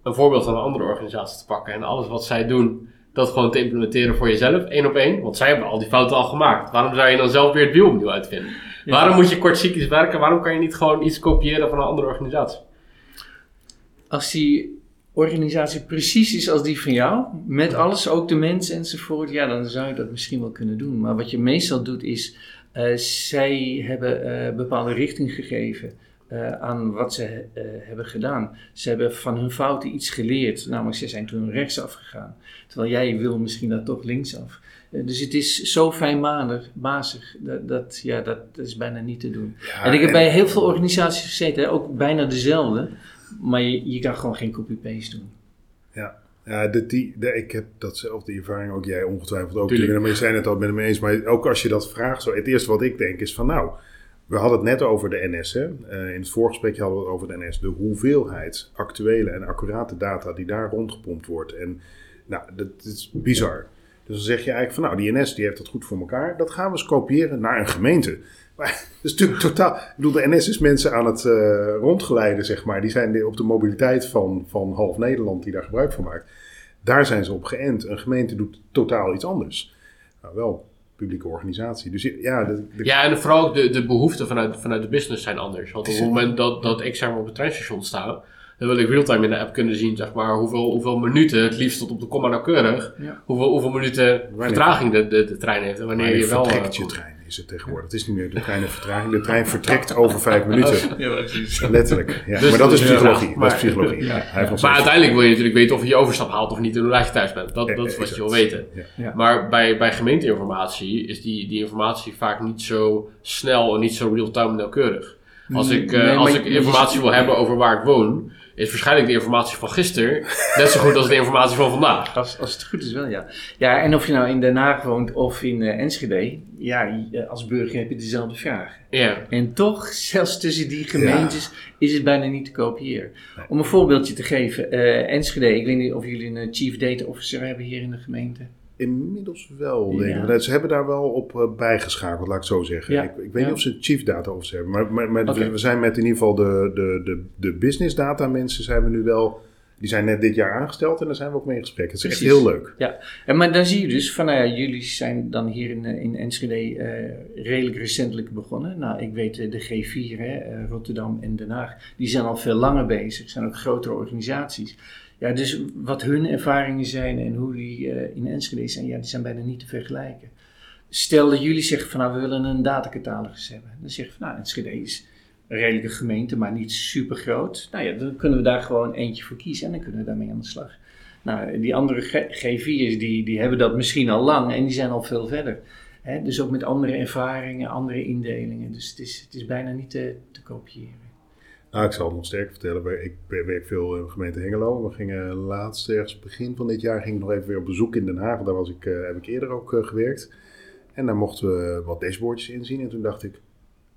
een voorbeeld van een andere organisatie te pakken en alles wat zij doen, dat gewoon te implementeren voor jezelf, één op één? Want zij hebben al die fouten al gemaakt. Waarom zou je dan zelf weer het wiel opnieuw uitvinden? Ja. Waarom moet je kortcyclisch werken? Waarom kan je niet gewoon iets kopiëren van een andere organisatie? Als die organisatie precies is als die van jou, met alles, ook de mensen enzovoort, ja, dan zou je dat misschien wel kunnen doen. Maar wat je meestal doet is, eh, zij hebben eh, bepaalde richting gegeven eh, aan wat ze hebben gedaan. Ze hebben van hun fouten iets geleerd, namelijk ze zijn toen rechtsaf gegaan. Terwijl jij wil misschien dat toch linksaf. Dus het is zo fijnmazig, mazig, dat, dat, ja, dat, dat is bijna niet te doen. Ja, en ik heb bij heel veel organisaties gezeten, hè, ook bijna dezelfde. Maar je, je kan gewoon geen copy-paste doen. Ja, de, die, de, ik heb datzelfde ervaring, ook jij ongetwijfeld ook. Tuurlijk. Maar je zijn het al met me eens. Maar ook als je dat vraagt, zo, het eerste wat ik denk is van nou, we hadden het net over de NS. Hè? Eh, in het voorgesprek hadden we het over de NS. De hoeveelheid actuele en accurate data die daar rondgepompt wordt. En nou, dat is bizar. Dus dan zeg je eigenlijk van nou, die NS die heeft dat goed voor elkaar. Dat gaan we eens kopiëren naar een gemeente. Maar is natuurlijk totaal... Ik bedoel, de NS is mensen aan het eh, rondgeleiden, zeg maar. Die zijn op de mobiliteit van, van half Nederland die daar gebruik van maakt. Daar zijn ze op geënt. Een gemeente doet totaal iets anders. Nou, wel publieke organisatie. Dus ja, de, de- Ja, en vooral ook de, de behoeften vanuit, vanuit de business zijn anders. Want op het moment dat, dat ik zeg maar, op het treinstation sta, dan wil ik real-time in de app kunnen zien zeg maar, hoeveel, hoeveel minuten, het liefst tot op de komma nauwkeurig, Ja. hoeveel, hoeveel minuten vertraging de, de, de trein heeft. En wanneer wanneer je wel... eh, je trein is het tegenwoordig. Het is niet meer de trein in vertraging. De trein vertrekt over vijf minuten. Ja, precies. Letterlijk. Ja. Dus- maar dat is psychologie. ja, dat is maar- psychologie. Ja. Hij heeft nog Maar uiteindelijk wil je natuurlijk weten of je je overstap haalt of niet en hoe laat je thuis bent. Dat, Eh, dat is eh, wat je wil weten. Ja. Ja. Maar bij, bij gemeenteinformatie is die, die informatie vaak niet zo snel en niet zo real-time en nauwkeurig. Als ik, eh, Nee, als ik informatie wil hebben over waar ik woon, is waarschijnlijk de informatie van gisteren net zo goed als de informatie van vandaag. Als, als het goed is wel, ja. Ja, en of je nou in Den Haag woont of in eh, Enschede, ja, je- als burger heb je dezelfde vragen. Ja. En toch, zelfs tussen die gemeentes, is het bijna niet te kopiëren. Om een voorbeeldje te geven, eh, Enschede, ik weet niet of jullie een eh, chief data officer hebben hier in de gemeente. Inmiddels wel, Ja. denk ik. Maar Ze hebben daar wel op eh, bijgeschakeld, laat ik zo zeggen. Ja. Ik, ik weet Ja. niet of ze chief data officer hebben. Maar, maar, we- zijn met in ieder geval de, de, de, de business data mensen zijn we nu wel Die zijn net dit jaar aangesteld en daar zijn we ook mee in gesprek. Het is echt heel leuk. En maar dan zie je dus van, nou ja, jullie zijn dan hier in, eh, in Enschede eh, redelijk recentelijk begonnen. Nou, ik weet de G4, hè, Rotterdam en Den Haag, die zijn al veel langer bezig, zijn ook grotere organisaties. Dus wat hun ervaringen zijn en hoe die eh, in Enschede zijn, ja, die zijn bijna niet te vergelijken. Stel dat jullie zeggen van, nou, we willen een datacatalogus hebben. Dan zeg je van, nou, Enschede is een redelijke gemeente, maar niet super groot. Nou ja, dan kunnen we daar gewoon eentje voor kiezen en dan kunnen we daarmee aan de slag. Nou, die andere G- G4's die, die hebben dat misschien al lang en die zijn al veel verder. Dus ook met andere ervaringen, andere indelingen. Dus het is, het is bijna niet te, te kopiëren. Nou, ik zal het nog sterker vertellen. Ik werk veel in de gemeente Hengelo. We gingen laatst, ergens begin van dit jaar, ging ik nog even weer op bezoek in Den Haag. Daar was ik, eh, heb ik eerder ook eh, gewerkt. En daar mochten we wat dashboardjes inzien. En toen dacht ik,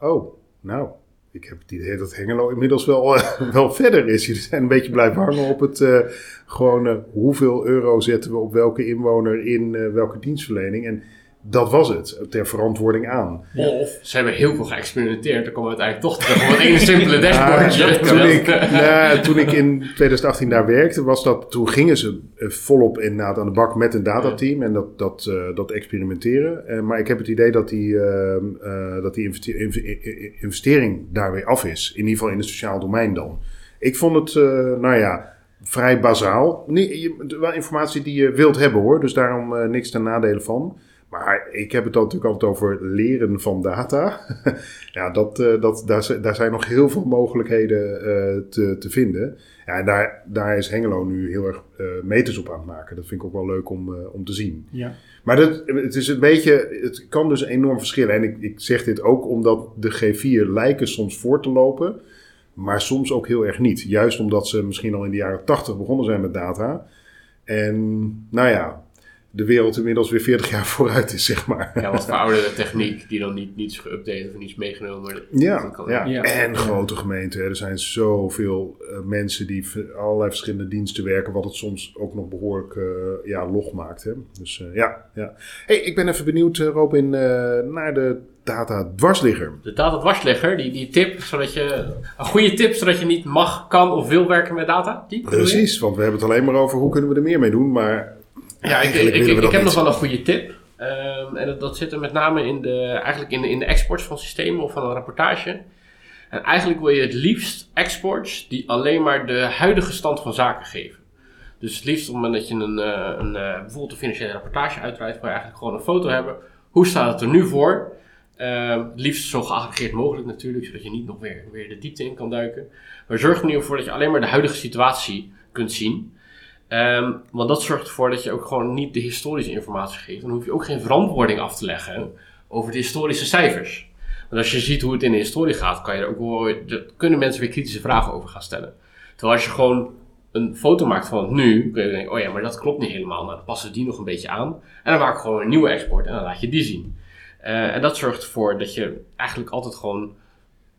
oh, nou, ik heb het idee dat Hengelo inmiddels wel, eh, wel verder is. Jullie zijn een beetje blijven hangen op het eh, hoeveel euro zetten we op welke inwoner in welke dienstverlening. En dat was het, ter verantwoording aan. Of ze hebben heel veel geëxperimenteerd. Dan komen we uiteindelijk toch terug op het ene simpele dashboardje. Toen, ik, nou, toen ik in 2018 daar werkte, was dat, toen gingen ze eh, volop inderdaad aan de bak met een datateam en dat, dat, eh, dat experimenteren. Eh, maar ik heb het idee dat die, eh, eh, dat die investe- inv- i- investering daar weer af is. In ieder geval in het sociaal domein dan. Ik vond het, eh, nou ja, vrij bazaal. Nee, je, wel informatie die je wilt hebben hoor, dus daarom eh, niks ten nadele van. Maar ik heb het dan natuurlijk altijd over leren van data. ja, dat, eh, dat, daar, daar zijn nog heel veel mogelijkheden eh, te, te vinden. Ja, en daar, daar is Hengelo nu heel erg eh, meters op aan het maken. Dat vind ik ook wel leuk om, om te zien. Ja. Maar dat, het is een beetje, het kan dus enorm verschillen. En ik, ik zeg dit ook omdat de G4 lijken soms voor te lopen, maar soms ook heel erg niet. Juist omdat ze misschien al in de jaren 80 begonnen zijn met data. En nou ja, de wereld inmiddels weer 40 jaar vooruit is, zeg maar. Ja, wat verouderde techniek die dan niet, niet is geüpdate of niet is meegenomen. Dat Ja, kan- ja. Ja. en grote gemeenten. hè. Er zijn zoveel eh, mensen die allerlei verschillende diensten werken, wat het soms ook nog behoorlijk eh, ja, log maakt. Hè. Dus eh, ja, ja. Hey, ik ben even benieuwd, Robin, eh, naar de data dwarsligger. De data dwarsligger, die, die tip, zodat je, een goede tip, zodat je niet mag, kan of wil werken met data. Die? Precies, want we hebben het alleen maar over hoe kunnen we er meer mee doen, maar Ja, ik, ik, heb nog wel een goede tip. Ehm, en dat, dat zit er met name in de, eigenlijk in de, in de exports van systemen of van een rapportage. En eigenlijk wil je het liefst exports die alleen maar de huidige stand van zaken geven. Dus het liefst op het moment dat je een, eh, een, eh, bijvoorbeeld een financiële rapportage uitbreidt, wil je eigenlijk gewoon een foto hebben. Hoe staat het er nu voor? Ehm, het liefst zo geaggregeerd mogelijk natuurlijk, zodat je niet nog weer, weer de diepte in kan duiken. Maar zorg er nu voor dat je alleen maar de huidige situatie kunt zien. Ehm, want dat zorgt ervoor dat je ook gewoon niet de historische informatie geeft. Dan hoef je ook geen verantwoording af te leggen over de historische cijfers. Want als je ziet hoe het in de historie gaat, kan je er ook wel, kunnen mensen weer kritische vragen over gaan stellen. Terwijl als je gewoon een foto maakt van het nu, kun je denken, oh ja, maar dat klopt niet helemaal. Nou, dan passen die nog een beetje aan. En dan maak ik gewoon een nieuwe export en dan laat je die zien. Eh, en dat zorgt ervoor dat je eigenlijk altijd gewoon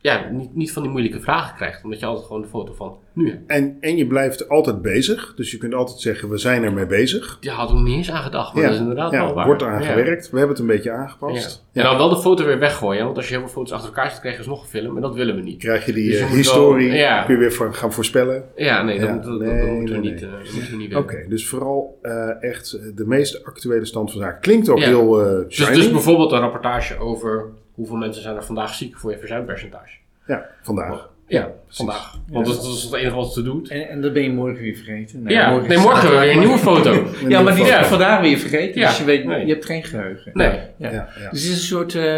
ja, niet, niet van die moeilijke vragen krijgt. Omdat je altijd gewoon de foto van nu hebt. En, en je blijft altijd bezig, dus je kunt altijd zeggen, we zijn ermee bezig. Die had ik nog niet eens aan gedacht, maar dat is inderdaad ja, wel waar. wordt eraan Ja. gewerkt. We hebben het een beetje Ja. aangepast. En dan wel de foto weer weggooien, want als je heel veel foto's achter elkaar zet, krijg je alsnog een film en dat willen we niet. Krijg je die Dus je eh, historie, ja. kun je weer voor, gaan voorspellen. Ja, nee, dat, Ja, dat, nee, dat moeten, we nee, niet, nee. dat moeten we niet Oké, dus vooral eh, echt de meest actuele stand van zaken. Klinkt ook Ja. heel Dus, shiny. dus bijvoorbeeld een rapportage over hoeveel mensen zijn er vandaag ziek voor je verzuimpercentage. ja, vandaag. Ja, vandaag. Want dat, dat is het enige wat ze doet. En, en dat ben je morgen weer vergeten. Nee, ja, nee, morgen het- weer een nieuwe foto. Ja, maar die is Ja. vandaag weer vergeten. Ja, Dus je, weet, nee. je hebt geen geheugen. Nee. Ja. Ja, ja. Dus het is een soort eh,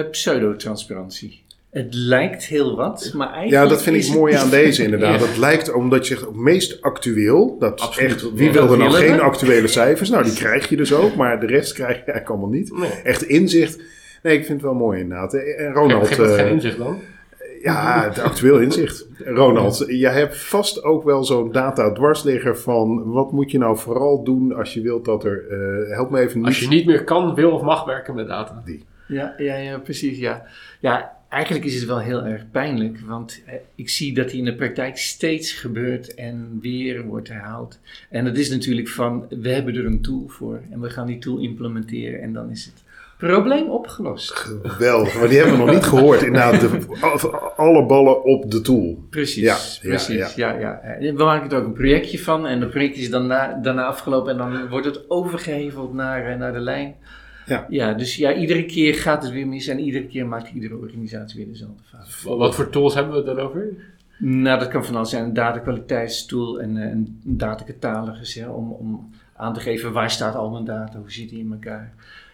pseudo-transparantie. Het lijkt heel wat, maar eigenlijk. Ja, dat vind ik het- mooi aan deze inderdaad. Ja. Het lijkt omdat je zegt ook meest actueel. Dat Absoluut. echt, wie wil er dat nou geen actuele cijfers? Nou, die krijg je dus ook, maar de rest krijg je eigenlijk allemaal niet. Nee. Echt inzicht. Nee, ik vind het wel mooi inderdaad. En Geef Ronald, geef het eh, geen inzicht dan? ja, het actueel inzicht. Ronald, jij hebt vast ook wel zo'n data dwarsligger van wat moet je nou vooral doen als je wilt dat er, eh, help me even niet. Als je niet meer kan, wil of mag werken met data. Ja, ja, ja, precies. Ja. ja, eigenlijk is het wel heel erg pijnlijk, want eh, ik zie dat die in de praktijk steeds gebeurt en weer wordt herhaald. En dat is natuurlijk van, we hebben er een tool voor en we gaan die tool implementeren en dan is het Probleem opgelost. Geweldig, maar die hebben we nog niet gehoord. Inderdaad, de, alle ballen op de tool. Precies, Ja, ja, precies. Ja, ja. We maken er ook een projectje van en dat project is dan na, daarna afgelopen en dan wordt het overgeheveld naar, eh, naar de lijn. Ja. ja, dus ja, iedere keer gaat het weer mis en iedere keer maakt iedere organisatie weer dezelfde fout. Wat, wat voor tools hebben we het dan over? Nou, dat kan van alles zijn. Een datakwaliteitstool en eh, een datacatalogus, om, om aan te geven waar staat al mijn data, hoe zit die in elkaar.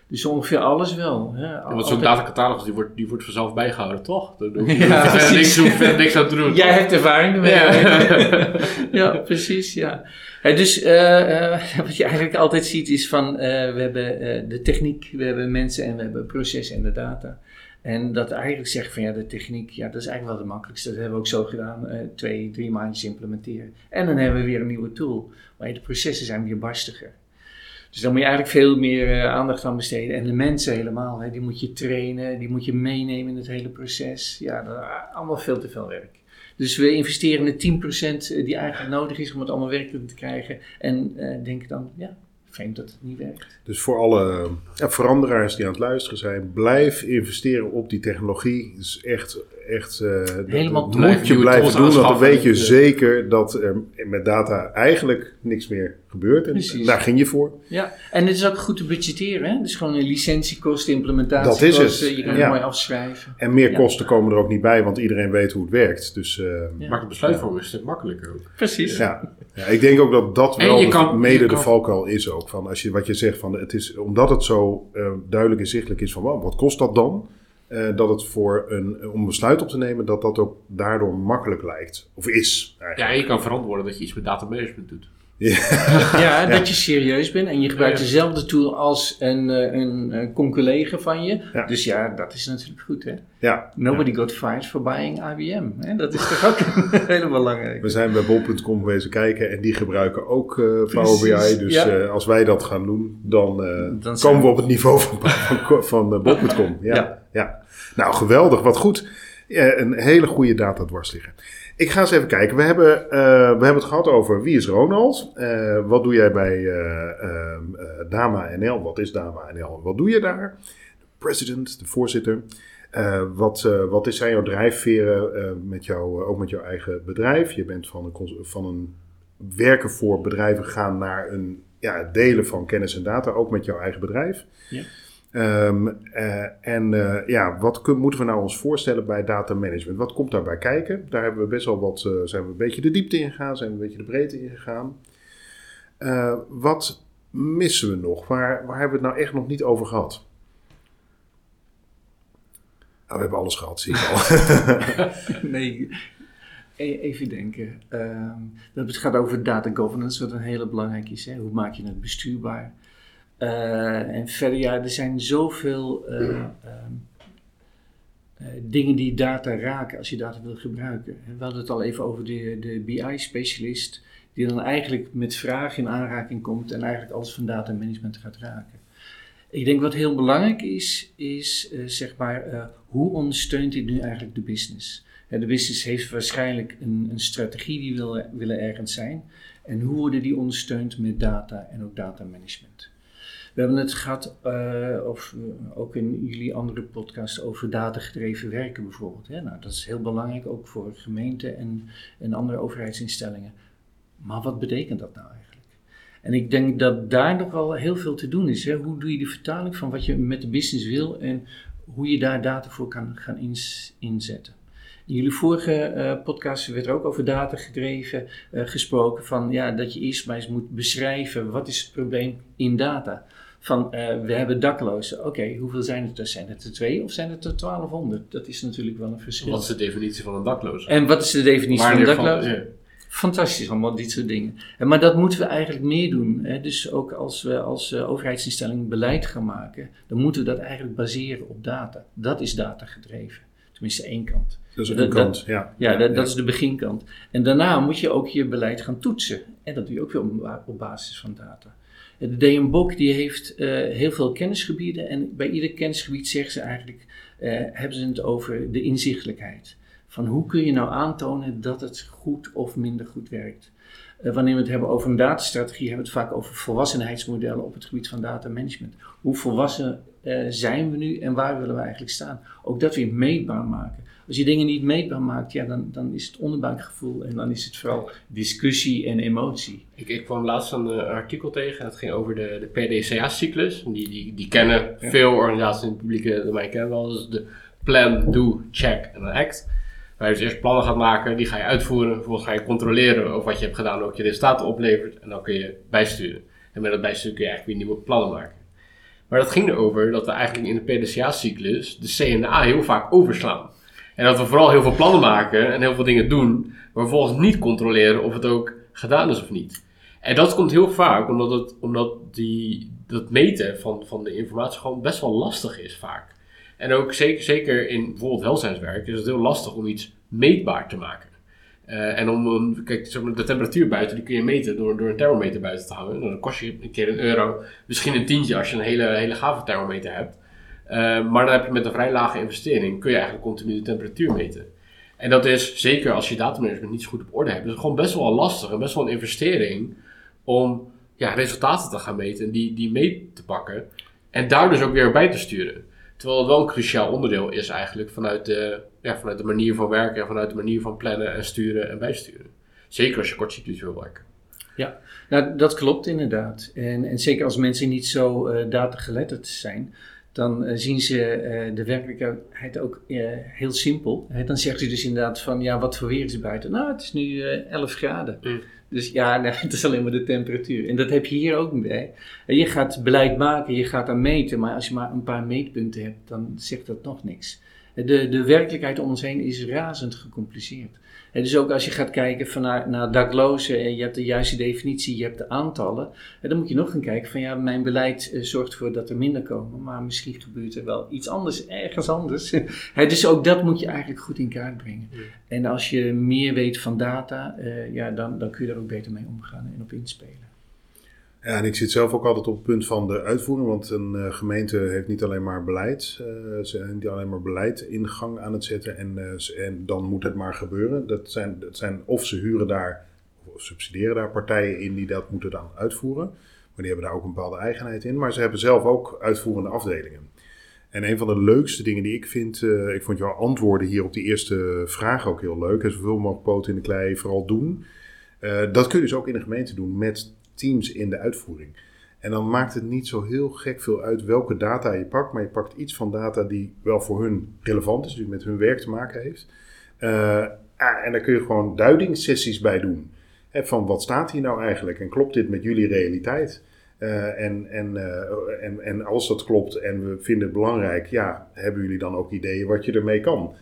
Dus ongeveer alles wel. Hè. Ja, want zo'n datacatalogus die wordt, die wordt vanzelf bijgehouden, toch? Daar hoef je Ja, verder precies. niks, verder niks aan te doen. Jij hebt ervaring ermee. Ja. ja, precies. Ja. Dus eh, eh, wat je eigenlijk altijd ziet is van eh, we hebben de techniek, we hebben mensen en we hebben processen en de data. En dat eigenlijk zeggen van ja, de techniek, ja, dat is eigenlijk wel de makkelijkste. Dat hebben we ook zo gedaan, twee, drie maandjes implementeren. En dan hebben we weer een nieuwe tool. Maar de processen zijn weer barstiger. Dus dan moet je eigenlijk veel meer eh, aandacht aan besteden. En de mensen helemaal, hè, die moet je trainen, die moet je meenemen in het hele proces. Ja, dat is allemaal veel te veel werk. Dus we investeren de 10% die eigenlijk nodig is om het allemaal werkelijk te krijgen. En eh denken dan, ja, vreemd dat het niet werkt. Dus voor alle ja, veranderaars die aan het luisteren zijn, blijf investeren op die technologie. Het is echt, echt eh, dat- Helemaal dat moet je blijven doen, want dan weet je zeker dat er met data eigenlijk niks meer gebeurt. En Precies. daar ging je voor. Ja, en het is ook goed te budgetteren. Hè? Dus gewoon een licentiekosten, implementiekosten. Dat is het. Je kan Ja. het mooi afschrijven. En meer Ja. kosten komen er ook niet bij, want iedereen weet hoe het werkt. Dus eh, Ja. Maakt de besluitvorming een stuk makkelijker ook. Precies. ja. ja, ik denk ook dat dat wel je de- kan- mede de kan- valkuil is ook. Van als je, wat je zegt, van, het is, omdat het zo eh, duidelijk en zichtelijk is van wat kost dat dan? Eh, dat het voor een, om besluit op te nemen, dat dat ook daardoor makkelijk lijkt. Of is Ja, eigenlijk. en je kan verantwoorden dat je iets met datamanagement doet. Ja, dat je serieus bent en je gebruikt dezelfde tool als een, eh, een, een conculega van je. Ja. Dus ja, dat is natuurlijk goed. Hè? Ja, Nobody got fired for buying IBM. Hè? Dat is toch ook een hele belangrijke. we zijn bij bol.com geweest kijken en die gebruiken ook eh, Power BI. Dus eh, als wij dat gaan doen, dan, eh, komen we we- op het niveau van, van, van eh, bol.com. Ja, ja. Nou, geweldig. Wat goed. Een hele goede data dwars liggen. Ik ga eens even kijken. We hebben, eh, we hebben het gehad over wie is Ronald? Eh, wat doe jij bij eh, Dama NL? Wat is Dama NL? Wat doe je daar? De president, de voorzitter. Wat, wat zijn jouw drijfveren met jou, ook met jouw eigen bedrijf? Je bent van een, van een werken voor bedrijven gaan naar een ja, delen van kennis en data, ook met jouw eigen bedrijf. Ja. Ehm, eh, en eh, ja, wat moeten we nou ons voorstellen bij data management? Wat komt daarbij kijken? Daar hebben we best wel wat, eh, zijn we een beetje de diepte in gegaan, zijn we een beetje de breedte in gegaan. Eh, wat missen we nog? Waar, waar hebben we het nou echt nog niet over gehad? Nou, we hebben alles gehad, zie ik al. Nee, e- even denken. Ehm, het gaat over data governance, wat een hele belangrijke is. Hè? Hoe maak je het bestuurbaar? Eh, en verder, ja, er zijn zoveel eh, ehm, eh, dingen die data raken als je data wil gebruiken. En We hadden het al even over de, de BI-specialist, die dan eigenlijk met vragen in aanraking komt en eigenlijk alles van data management gaat raken. Ik denk wat heel belangrijk is, is zeg maar, hoe ondersteunt dit nu eigenlijk de business? De business heeft waarschijnlijk een, een strategie, die wil, willen ergens zijn. En hoe worden die ondersteund met data en ook data management? We hebben het gehad, eh, of eh, ook in jullie andere podcasts, over datagedreven werken bijvoorbeeld. Hè? Nou, dat is heel belangrijk, ook voor gemeenten en, en andere overheidsinstellingen. Maar wat betekent dat nou eigenlijk? En ik denk dat daar nog wel heel veel te doen is. Hè? Hoe doe je de vertaling van wat je met de business wil en hoe je daar data voor kan gaan inzetten? In jullie vorige eh, podcast werd er ook over datagedreven eh gesproken. Van, ja, dat je eerst maar eens moet beschrijven wat is het probleem in data. Van eh, we hebben daklozen. Oké, hoeveel zijn het er? Zijn het er twee of zijn het er 1200? Dat is natuurlijk wel een verschil. Wat is de definitie van een dakloze? En wat is de definitie van valt- ja. Fantastisch, allemaal dit soort dingen. En, maar dat moeten we eigenlijk meer doen. Hè? Dus ook als we als eh, overheidsinstelling beleid gaan maken, dan moeten we dat eigenlijk baseren op data. Dat is datagedreven. Tenminste één kant. Dat is een Dat- kant, ja. Ja, dat, dat is de beginkant. En daarna moet je ook je beleid gaan toetsen. En dat doe je ook weer op, op basis van data. De DM Bok die heeft eh, heel veel kennisgebieden. En bij ieder kennisgebied zeggen ze eigenlijk, eh, hebben ze het over de inzichtelijkheid. Van hoe kun je nou aantonen dat het goed of minder goed werkt? Uh, wanneer we het hebben over een datastrategie, hebben we het vaak over volwassenheidsmodellen op het gebied van data management. Hoe volwassen zijn we nu en waar willen we eigenlijk staan? Ook dat weer meetbaar maken. Als je dingen niet meetbaar maakt, ja, dan, dan is het onderbuikgevoel en dan is het vooral discussie en emotie. Ik, ik kwam laatst een uh, artikel tegen, het ging over de, de PDCA-cyclus. Die, die, die kennen ja. veel organisaties in het publieke domein kennen wel. Dus de plan, do, check en act. Waar je dus eerst plannen gaat maken, die ga je uitvoeren. Vervolgens ga je controleren of wat je hebt gedaan ook je resultaten oplevert. En dan kun je bijsturen. En met dat bijsturen kun je eigenlijk weer nieuwe plannen maken. Maar dat ging erover dat we eigenlijk in de PDCA-cyclus de CNA heel vaak overslaan. En dat we vooral heel veel plannen maken en heel veel dingen doen, maar vervolgens niet controleren of het ook gedaan is of niet. En dat komt heel vaak omdat, het, omdat die, dat meten van, van de informatie gewoon best wel lastig is vaak. En ook zeker, zeker in bijvoorbeeld welzijnswerk is het heel lastig om iets meetbaar te maken. Uh, en om, om kijk, de temperatuur buiten, die kun je meten door, door een thermometer buiten te hangen. Dan kost je een keer een euro, misschien een tientje als je een hele, hele gave thermometer hebt. Uh, maar dan heb je met een vrij lage investering, kun je eigenlijk continu de temperatuur meten. En dat is, zeker als je datamanagement niet zo goed op orde hebt, is gewoon best wel lastig en best wel een investering om ja, resultaten te gaan meten en die, die mee te pakken. En daar dus ook weer bij te sturen. Terwijl het wel een cruciaal onderdeel is eigenlijk vanuit de, ja, vanuit de manier van werken en vanuit de manier van plannen en sturen en bijsturen. Zeker als je kortcyclus wil werken. Ja, nou, dat klopt inderdaad. En, en zeker als mensen niet zo uh, datageletterd zijn, dan uh, zien ze uh, de werkelijkheid ook heel simpel. dan zegt u dus inderdaad van, ja, wat voor weer is er buiten? Nou, het is nu 11 graden. Mm. Dus ja, nee, het is alleen maar de temperatuur. En dat heb je hier ook bij. Je gaat beleid maken, je gaat daar meten, maar als je maar een paar meetpunten hebt, dan zegt dat nog niks. De, de werkelijkheid om ons heen is razend gecompliceerd. En dus ook als je gaat kijken van naar, naar daklozen en je hebt de juiste definitie, je hebt de aantallen, dan moet je nog gaan kijken van ja, mijn beleid uh, zorgt ervoor dat er minder komen, maar misschien gebeurt er wel iets anders, ergens anders. dus ook dat moet je eigenlijk goed in kaart brengen. Ja. En als je meer weet van data, uh, ja, dan, dan kun je er ook beter mee omgaan en op inspelen. Ja, en ik zit zelf ook altijd op het punt van de uitvoering, want een uh, gemeente heeft niet alleen maar beleid, uh, ze hebben niet alleen maar beleid in gang aan het zetten en, uh, en dan moet het maar gebeuren. Dat zijn, dat zijn of ze huren daar of subsidiëren daar partijen in die dat moeten dan uitvoeren, maar die hebben daar ook een bepaalde eigenheid in. Maar ze hebben zelf ook uitvoerende afdelingen. En een van de leukste dingen die ik vind, ik vond jouw antwoorden hier op die eerste vraag ook heel leuk, en zoveel mogelijk poten in de klei vooral doen. dat kun je dus ook in de gemeente doen met teams in de uitvoering. En dan maakt het niet zo heel gek veel uit welke data je pakt, maar je pakt iets van data die wel voor hun relevant is, die met hun werk te maken heeft. Uh, ah, en daar kun je gewoon duidingssessies bij doen. Hè, van wat staat hier nou eigenlijk en klopt dit met jullie realiteit? Uh, en, en, uh, en, en als dat klopt en we vinden het belangrijk, ja, hebben jullie dan ook ideeën wat je ermee kan?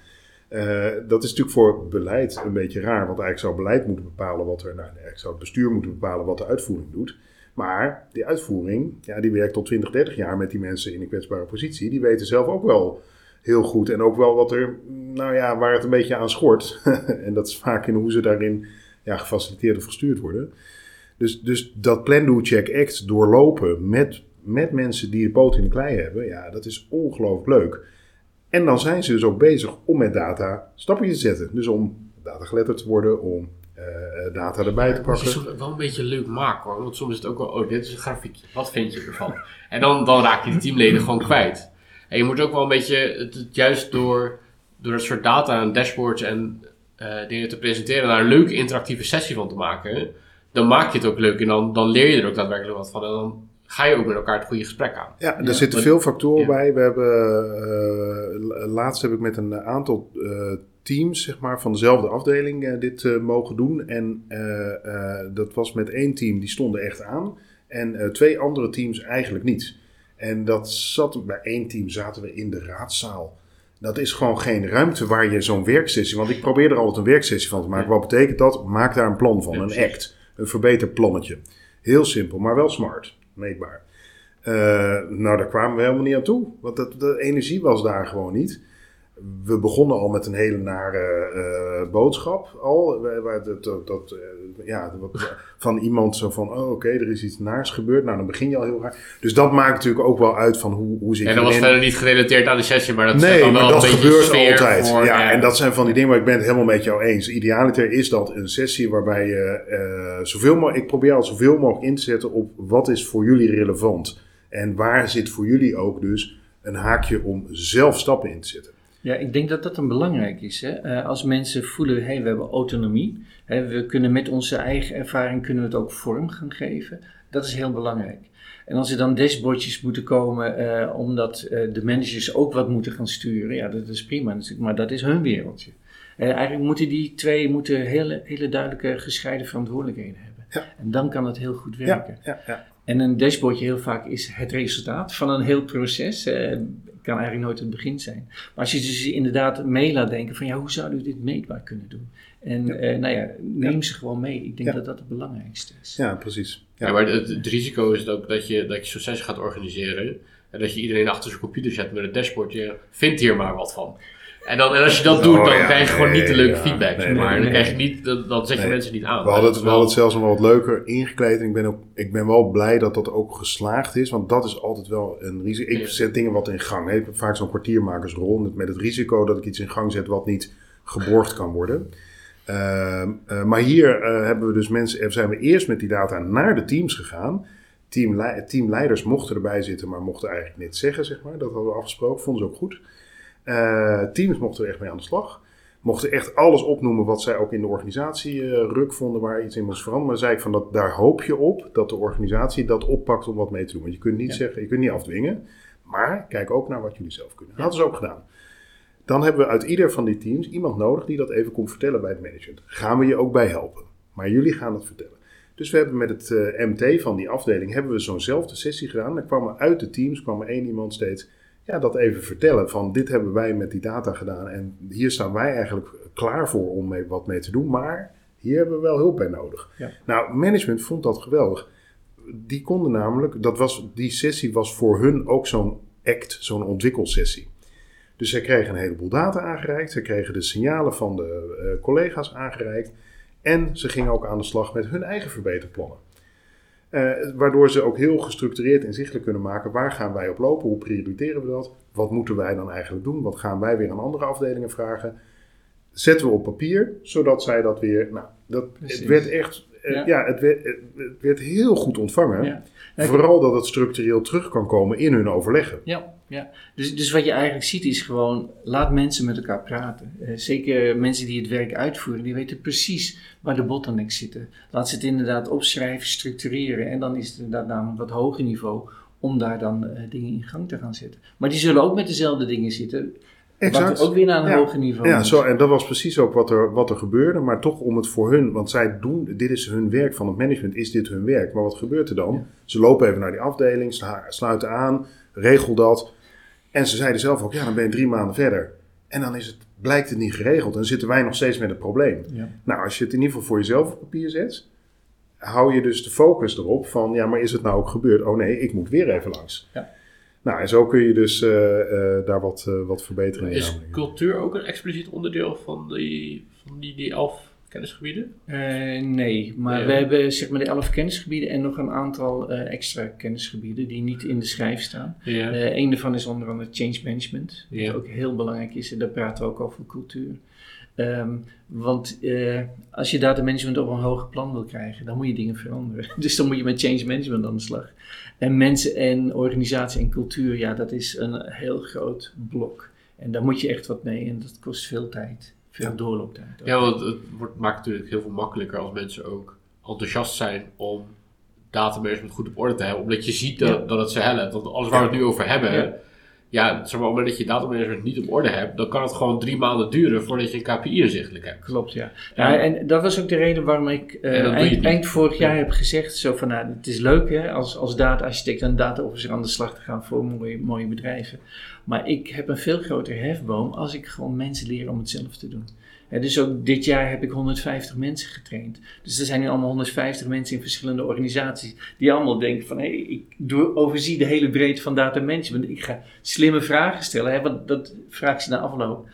Uh, dat is natuurlijk voor beleid een beetje raar, want eigenlijk zou beleid moeten bepalen wat er, nou, eigenlijk zou het bestuur moeten bepalen wat de uitvoering doet. Maar die uitvoering, ja, die werkt al 20, 30 jaar met die mensen in een kwetsbare positie. Die weten zelf ook wel heel goed en ook wel wat er, nou ja, waar het een beetje aan schort. en dat is vaak in hoe ze daarin ja, gefaciliteerd of gestuurd worden. Dus, dus dat Plan, Do, Check, Act doorlopen met, met mensen die de poot in de klei hebben, ja, dat is ongelooflijk leuk. En dan zijn ze dus ook bezig om met data stappen te zetten. Dus om data geletterd te worden, om uh, data erbij te pakken. Dat is wel een beetje leuk maken hoor. Want soms is het ook wel, oh dit is een grafiekje, wat vind je ervan? en dan, dan raak je die teamleden gewoon kwijt. En je moet ook wel een beetje, het, juist door, door een soort data en dashboards en uh, dingen te presenteren, daar een leuke interactieve sessie van te maken. Dan maak je het ook leuk en dan, dan leer je er ook daadwerkelijk wat van. En dan ga je ook met elkaar het goede gesprek aan. Ja, er zitten veel factoren bij. We hebben, uh, laatst heb ik met een aantal uh, teams zeg maar, van dezelfde afdeling uh, dit mogen doen. En dat was met één team, die stonden echt aan. En twee andere teams eigenlijk niet. En dat zat, bij één team zaten we in de raadzaal. Dat is gewoon geen ruimte waar je zo'n werksessie... Want ik probeer er altijd een werksessie van te maken. Wat betekent dat? Maak daar een plan van, een act. Een verbeterplannetje. Heel simpel, maar wel smart meetbaar. Uh, nou, daar kwamen we helemaal niet aan toe. Want dat, de energie was daar gewoon niet. We begonnen al met een hele nare eh, boodschap. Al, wij- dat, dat, dat, eh, ja, van iemand zo van, oh oké, er is iets naars gebeurd. Nou, dan begin je al heel raar. Dus dat maakt natuurlijk ook wel uit van hoe, hoe zit En je dat was verder niet gerelateerd aan de sessie, maar dat is Nee, maar wel dat een beetje gebeurt altijd. voor- ja, en dat zijn van die dingen waar ik ben het helemaal met jou eens. Idealiter is dat een sessie waarbij je eh, zoveel mogelijk... Ik probeer al zoveel mogelijk in te zetten op wat is voor jullie relevant. En waar zit voor jullie ook dus een haakje om zelf stappen in te zetten. Ja, ik denk dat dat een belangrijk is. Hè? Eh, als mensen voelen, hey, we hebben autonomie. Hè, we kunnen met onze eigen ervaring kunnen we het ook vorm gaan geven. Dat is heel belangrijk. En als er dan dashboardjes moeten komen, eh, omdat eh, de managers ook wat moeten gaan sturen, ja, dat is prima natuurlijk, maar dat is hun wereldje. En eigenlijk moeten die twee moeten hele, hele duidelijke gescheiden verantwoordelijkheden hebben. Ja. En dan kan het heel goed werken. Ja, ja, ja. En een dashboardje heel vaak is het resultaat van een heel proces. Kan eigenlijk nooit het begin zijn. Maar als je dus inderdaad mee laat denken van ja, hoe zouden we dit meetbaar kunnen doen? En Ja. eh, nou ja, neem ze gewoon mee. Ik denk Ja. dat dat het belangrijkste is. ja precies. Ja, maar het, het risico is ook dat je, dat je zo'n sessie gaat organiseren. En dat je iedereen achter zijn computer zet met een dashboard. Je vindt hier maar wat van. En, dan, en als je dat doet, Oh, dan ja, krijg je gewoon nee, niet de leuke ja, feedback. nee, maar. nee, dan, krijg je niet, dan, dan zet je mensen niet aan. We hadden, het, we hadden het zelfs nog wat leuker ingekleed. En ik ben, ook, ik ben wel blij dat dat ook geslaagd is. Want dat is altijd wel een risico. Ik zet dingen wat in gang. Ik heb vaak zo'n kwartiermakersrol. Met, het risico dat ik iets in gang zet wat niet geborgd kan worden. Ehm, eh, maar hier eh, hebben we dus mensen, eh, zijn we eerst met die data naar de teams gegaan. Teamlei- teamleiders mochten erbij zitten, maar mochten eigenlijk niks zeggen, zeg maar. Dat hadden we afgesproken, vonden ze ook goed. Eh, teams mochten er echt mee aan de slag. Mochten echt alles opnoemen wat zij ook in de organisatie eh, ruk vonden waar iets in moest veranderen. Maar zei ik van dat daar hoop je op dat de organisatie dat oppakt om wat mee te doen. Want je kunt niet Ja. zeggen, je kunt niet afdwingen. Maar kijk ook naar wat jullie zelf kunnen. Dat hadden ze ook gedaan. Dan hebben we uit ieder van die teams iemand nodig die dat even komt vertellen bij het management. Gaan we je ook bij helpen. Maar jullie gaan het vertellen. Dus we hebben met het eh, MT van die afdeling hebben we zo'nzelfde sessie gedaan. Dan kwam er uit de teams kwam er één iemand steeds ja, dat even vertellen van dit hebben wij met die data gedaan en hier staan wij eigenlijk klaar voor om mee, wat mee te doen, maar hier hebben we wel hulp bij nodig. Ja. Nou, management vond dat geweldig. Die konden namelijk, dat was, die sessie was voor hun ook zo'n act, zo'n ontwikkelsessie. Dus zij kregen een heleboel data aangereikt, zij kregen de signalen van de eh, collega's aangereikt en ze gingen ook aan de slag met hun eigen verbeterplannen. Eh, waardoor ze ook heel gestructureerd inzichtelijk kunnen maken waar gaan wij op lopen, hoe prioriteren we dat, wat moeten wij dan eigenlijk doen, wat gaan wij weer aan andere afdelingen vragen. Zetten we op papier, zodat zij dat weer. Nou, dat, het werd echt. Eh, Ja. ja, het, werd, het werd heel goed ontvangen. Ja. Vooral dat het structureel terug kan komen in hun overleggen. Ja, ja. Dus, dus wat je eigenlijk ziet is gewoon, laat mensen met elkaar praten. Eh, zeker mensen die het werk uitvoeren, die weten precies waar de bottlenecks zitten. Laat ze het inderdaad opschrijven, structureren en dan is het inderdaad een wat hoger niveau om daar dan eh, dingen in gang te gaan zetten. Maar die zullen ook met dezelfde dingen zitten, wat ook weer naar een Ja. hoger niveau Ja, zo, en dat was precies ook wat er, wat er gebeurde. Maar toch om het voor hun, want zij doen, dit is hun werk van het management, is dit hun werk. Maar wat gebeurt er dan? Ja. Ze lopen even naar die afdeling, sluiten aan, regel dat. En ze zeiden zelf ook, ja, dan ben je drie maanden verder. En dan is het, blijkt het niet geregeld. En dan zitten wij nog steeds met het probleem. Ja. Nou, als je het in ieder geval voor jezelf op papier zet, hou je dus de focus erop van, ja, maar is het nou ook gebeurd? Oh nee, ik moet weer even langs. Ja. Nou, en zo kun je dus eh, eh, daar wat, eh, wat verbeteringen in Is aanbrengen. cultuur ook een expliciet onderdeel van die, van die, die elf kennisgebieden? Eh, nee, maar Nee. we hebben zeg maar de elf kennisgebieden en nog een aantal eh, extra kennisgebieden die niet in de schijf staan. Ja. Een daarvan is onder andere change management, wat Ja. ook heel belangrijk is. En daar praten we ook over cultuur. Ehm, want eh, als je datamanagement op een hoger plan wil krijgen, dan moet je dingen veranderen. Dus dan moet je met change management aan de slag. En mensen en organisatie en cultuur, ja, dat is een heel groot blok. En daar moet je echt wat mee en dat kost veel tijd. Veel Ja. doorlooptijd. ook. Ja, want het wordt, maakt natuurlijk heel veel makkelijker als mensen ook enthousiast zijn om datamanagement goed op orde te hebben. Omdat je ziet dat, Ja. dat het ze helpt. Want alles waar we het nu over hebben, Ja. zeg maar, op het moment dat je datamanagement niet op orde hebt, dan kan het gewoon drie maanden duren voordat je een KPI inzichtelijk hebt. Klopt, ja. ja. En dat was ook de reden waarom ik eh, eind, vorig jaar heb gezegd: zo van, nou, het is leuk hè, als, als data-architect en data-officer aan de slag te gaan voor mooie, mooie bedrijven. Maar ik heb een veel grotere hefboom als ik gewoon mensen leer om het zelf te doen. Dus ook dit jaar heb ik 150 mensen getraind. Dus er zijn nu allemaal 150 mensen in verschillende organisaties die allemaal denken van hé, hey, ik doe, overzie de hele breedte van data management. Ik ga slimme vragen stellen. Hè, want dat vraag ze na afloop.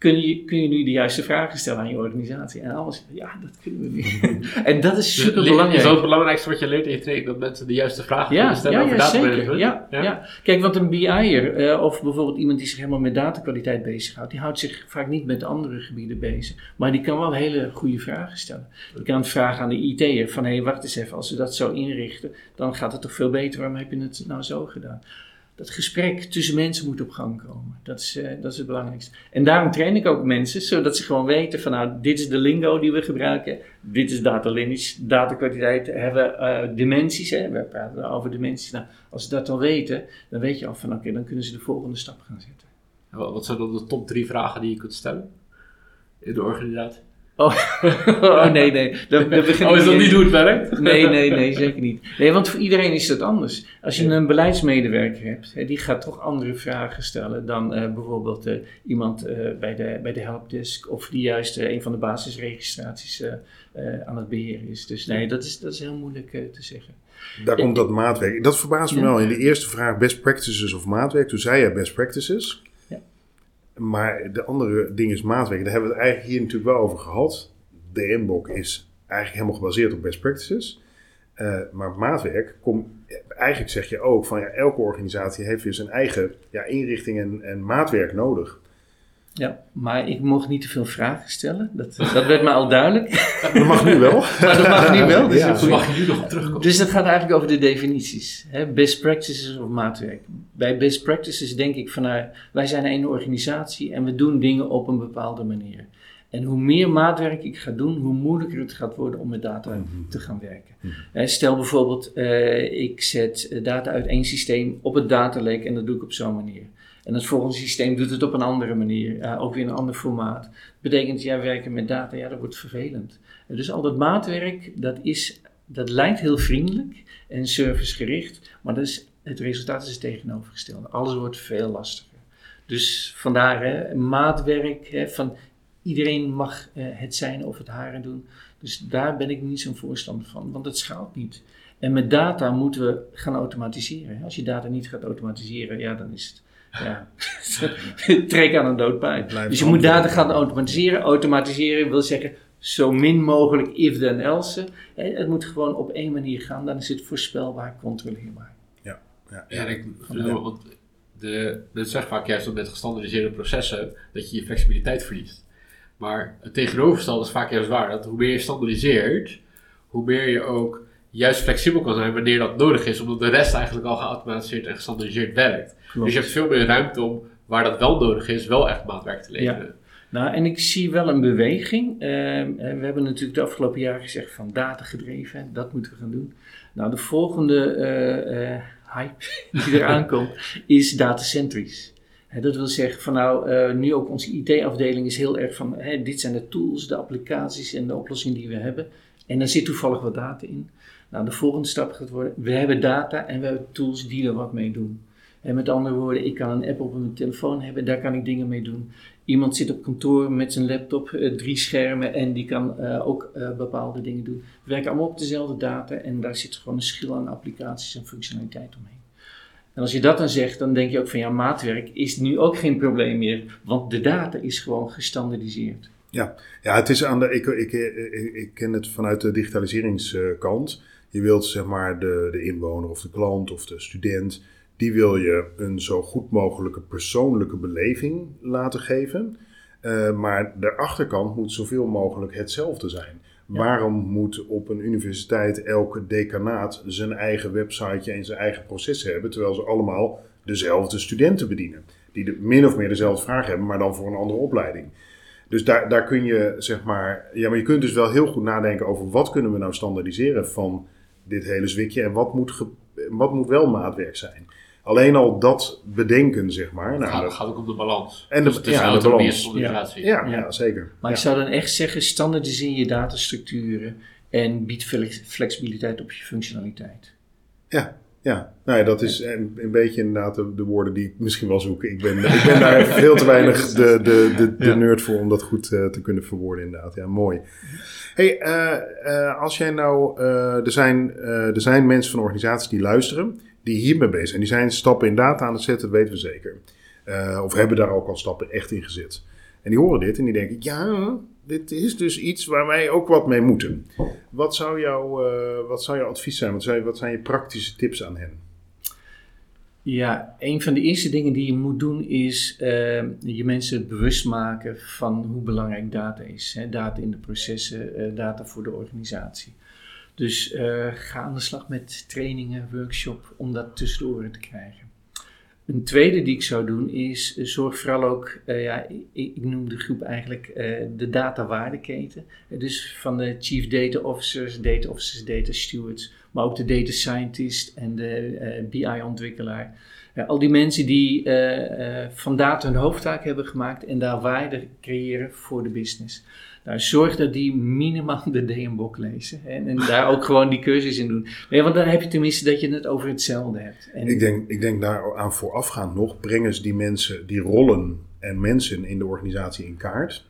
Kun je, kun je nu de juiste vragen stellen aan je organisatie? En alles, ja, dat kunnen we niet. en dat is super Is belangrijk. dat het belangrijkste wat je leert in je training? Dat mensen de juiste vragen Ja, kunnen stellen ja, over ja, zeker. management? Ja, ja. Kijk, want een BI'er eh, of bijvoorbeeld iemand die zich helemaal met datakwaliteit bezighoudt, die houdt zich vaak niet met andere gebieden bezig. Maar die kan wel hele goede vragen stellen. Die kan vragen aan de IT'er van, hé, hey, wacht eens even, als we dat zo inrichten, dan gaat het toch veel beter. Waarom heb je het nou zo gedaan? Dat gesprek tussen mensen moet op gang komen. Dat is, eh, dat is het belangrijkste. En daarom train ik ook mensen, zodat ze gewoon weten van nou, dit is de lingo die we gebruiken. Dit is data lineage, datakwaliteit, hebben eh, dimensies, hè? we praten over dimensies. Nou, als ze dat al weten, dan weet je al van oké, dan kunnen ze de volgende stap gaan zetten. Wat zijn dan de top drie vragen die je kunt stellen in de organisatie? Oh, oh nee, nee. Dan begin Oh, is dat niet hoe het werkt? Nee, nee, nee, zeker niet. Nee, want voor iedereen is dat anders. Als je een beleidsmedewerker hebt, hè, die gaat toch andere vragen stellen dan eh, bijvoorbeeld eh, iemand eh, bij, de, bij de helpdesk of die juist eh, een van de basisregistraties eh, eh, aan het beheren is. Dus nee, dat is, dat is heel moeilijk te zeggen. Daar komt dat maatwerk. Dat verbaast me Ja. wel. In de eerste vraag best practices of maatwerk. Toen zei je best practices. Maar de andere ding is maatwerk. Daar hebben we het eigenlijk hier natuurlijk wel over gehad. De MBOK is eigenlijk helemaal gebaseerd op best practices. Eh, maar maatwerk, komt eigenlijk zeg je ook van ja, elke organisatie heeft weer zijn eigen ja, inrichting en, en maatwerk nodig. Ja, maar ik mocht niet te veel vragen stellen. Dat, dat werd me al duidelijk. Dat mag nu wel. Maar dat mag nu wel. Dus, Ja. goeie- mag je nu nog op terugkomen? dus dat gaat eigenlijk over de definities. Hè? Best practices of maatwerk. Bij best practices denk ik vanuit, wij zijn een organisatie en we doen dingen op een bepaalde manier. En hoe meer maatwerk ik ga doen, hoe moeilijker het gaat worden om met data te gaan werken. Eh, Stel bijvoorbeeld, eh, ik zet eh, data uit één systeem op het data lake en dat doe ik op zo'n manier. En het volgende systeem doet het op een andere manier, eh, ook weer in een ander formaat. Dat betekent, ja, werken met data, ja, dat wordt vervelend. En dus al dat maatwerk, dat, is, dat lijkt heel vriendelijk en servicegericht, maar dat is, het resultaat is het tegenovergestelde. Alles wordt veel lastiger. Dus vandaar hè, maatwerk, hè, van iedereen mag eh, het zijn of het haren doen. Dus daar ben ik niet zo'n voorstander van, want het schaalt niet. En met data moeten we gaan automatiseren. Als je data niet gaat automatiseren, ja, dan is het. Ja, trek aan een dood paard. Blijft Dus je moet data gaan automatiseren. Automatiseren wil zeggen zo min mogelijk if then else. Hè, Het moet gewoon op één manier gaan, dan is het voorspelbaar, controleerbaar. Ja, ja. Ja, ik, want de, het zegt vaak juist dat met gestandardiseerde processen dat je je flexibiliteit verliest. Maar het tegenovergestelde is vaak juist waar. Dat hoe meer je standaardiseert, hoe meer je ook juist flexibel kan zijn wanneer dat nodig is. Omdat de rest eigenlijk al geautomatiseerd en gestandaardiseerd werkt. Dus je hebt veel meer ruimte om, waar dat wel nodig is, wel echt maatwerk te leveren. Nou, en ik zie wel een beweging. Ehm, eh, we hebben natuurlijk de afgelopen jaren gezegd van data gedreven, dat moeten we gaan doen. Nou, de volgende eh, eh, hype die eraan komt is datacentrisch. Dat wil zeggen van nou, nu ook onze IT-afdeling is heel erg van, dit zijn de tools, de applicaties en de oplossingen die we hebben. En daar zit toevallig wat data in. Nou, de volgende stap gaat worden, we hebben data en we hebben tools die er wat mee doen. En met andere woorden, ik kan een app op mijn telefoon hebben, daar kan ik dingen mee doen. Iemand zit op kantoor met zijn laptop, eh, drie schermen en die kan eh, ook eh, bepaalde dingen doen. We werken allemaal op dezelfde data en daar zit gewoon een schil aan applicaties en functionaliteit omheen. En als je dat dan zegt, dan denk je ook van ja, maatwerk is nu ook geen probleem meer, want de data is gewoon gestandardiseerd. Ja, het is aan de. Ik, ik, ik ken het vanuit de digitaliseringskant. Je wilt zeg maar de, de inwoner of de klant of de student. Die wil je een zo goed mogelijke persoonlijke beleving laten geven. Eh, maar de achterkant moet zoveel mogelijk hetzelfde zijn. Waarom moet op een universiteit elke decanaat zijn eigen websiteje en zijn eigen processen hebben, terwijl ze allemaal dezelfde studenten bedienen? Die de, min of meer dezelfde vragen hebben, maar dan voor een andere opleiding. Dus daar, daar kun je, zeg maar, ja, maar je kunt dus wel heel goed nadenken over wat kunnen we nou standaardiseren van dit hele zwikje en wat moet, ge- wat moet wel maatwerk zijn. Alleen al dat bedenken, zeg maar. Het Nou, gaat, dat- gaat ook om de balans. En de- dus ja, de balans. ja, Ja. ja. zeker. Maar ja. ik zou dan echt zeggen, standaardiseer je datastructuren en bied flex- flexibiliteit op je functionaliteit. Ja, Ja, nou ja, dat is een, een beetje inderdaad de, de woorden die ik misschien wel zoek. Ik ben, ik ben daar veel te weinig de, de, de, de Ja. nerd voor om dat goed eh, te kunnen verwoorden inderdaad. Ja, mooi. Hey, eh, eh, als jij nou, eh, er, zijn, eh, er zijn mensen van organisaties die luisteren, die hiermee bezig zijn. Die zijn stappen in data aan het zetten, dat weten we zeker. Eh, of hebben daar ook al stappen echt in gezet. En die horen dit en die denken, ja, dit is dus iets waar wij ook wat mee moeten. Wat zou, jouw eh, wat zou jouw advies zijn? Wat zijn, wat zijn je praktische tips aan hen? Ja, een van de eerste dingen die je moet doen is eh, je mensen bewust maken van hoe belangrijk data is. Hè? Data in de processen, eh, data voor de organisatie. Dus ga aan de slag met trainingen, workshop om dat tussen de oren te krijgen. Een tweede die ik zou doen is eh, zorg vooral ook, eh, ja, ik, ik noem de groep eigenlijk eh, de data-waardeketen. Dus van de chief data officers, data officers, data stewards, maar ook de data scientist en de eh, BI-ontwikkelaar. Al die mensen die eh, eh, van data hun hoofdtaak hebben gemaakt en daar waarde creëren voor de business. Nou, zorg dat die minimaal de DM-boek lezen hè, en, daar ook gewoon die cursus in doen. Want dan heb je tenminste dat je het over hetzelfde hebt. En, Ik denk, ik denk daar aan voorafgaand nog, breng eens die mensen, die rollen en mensen in de organisatie in kaart.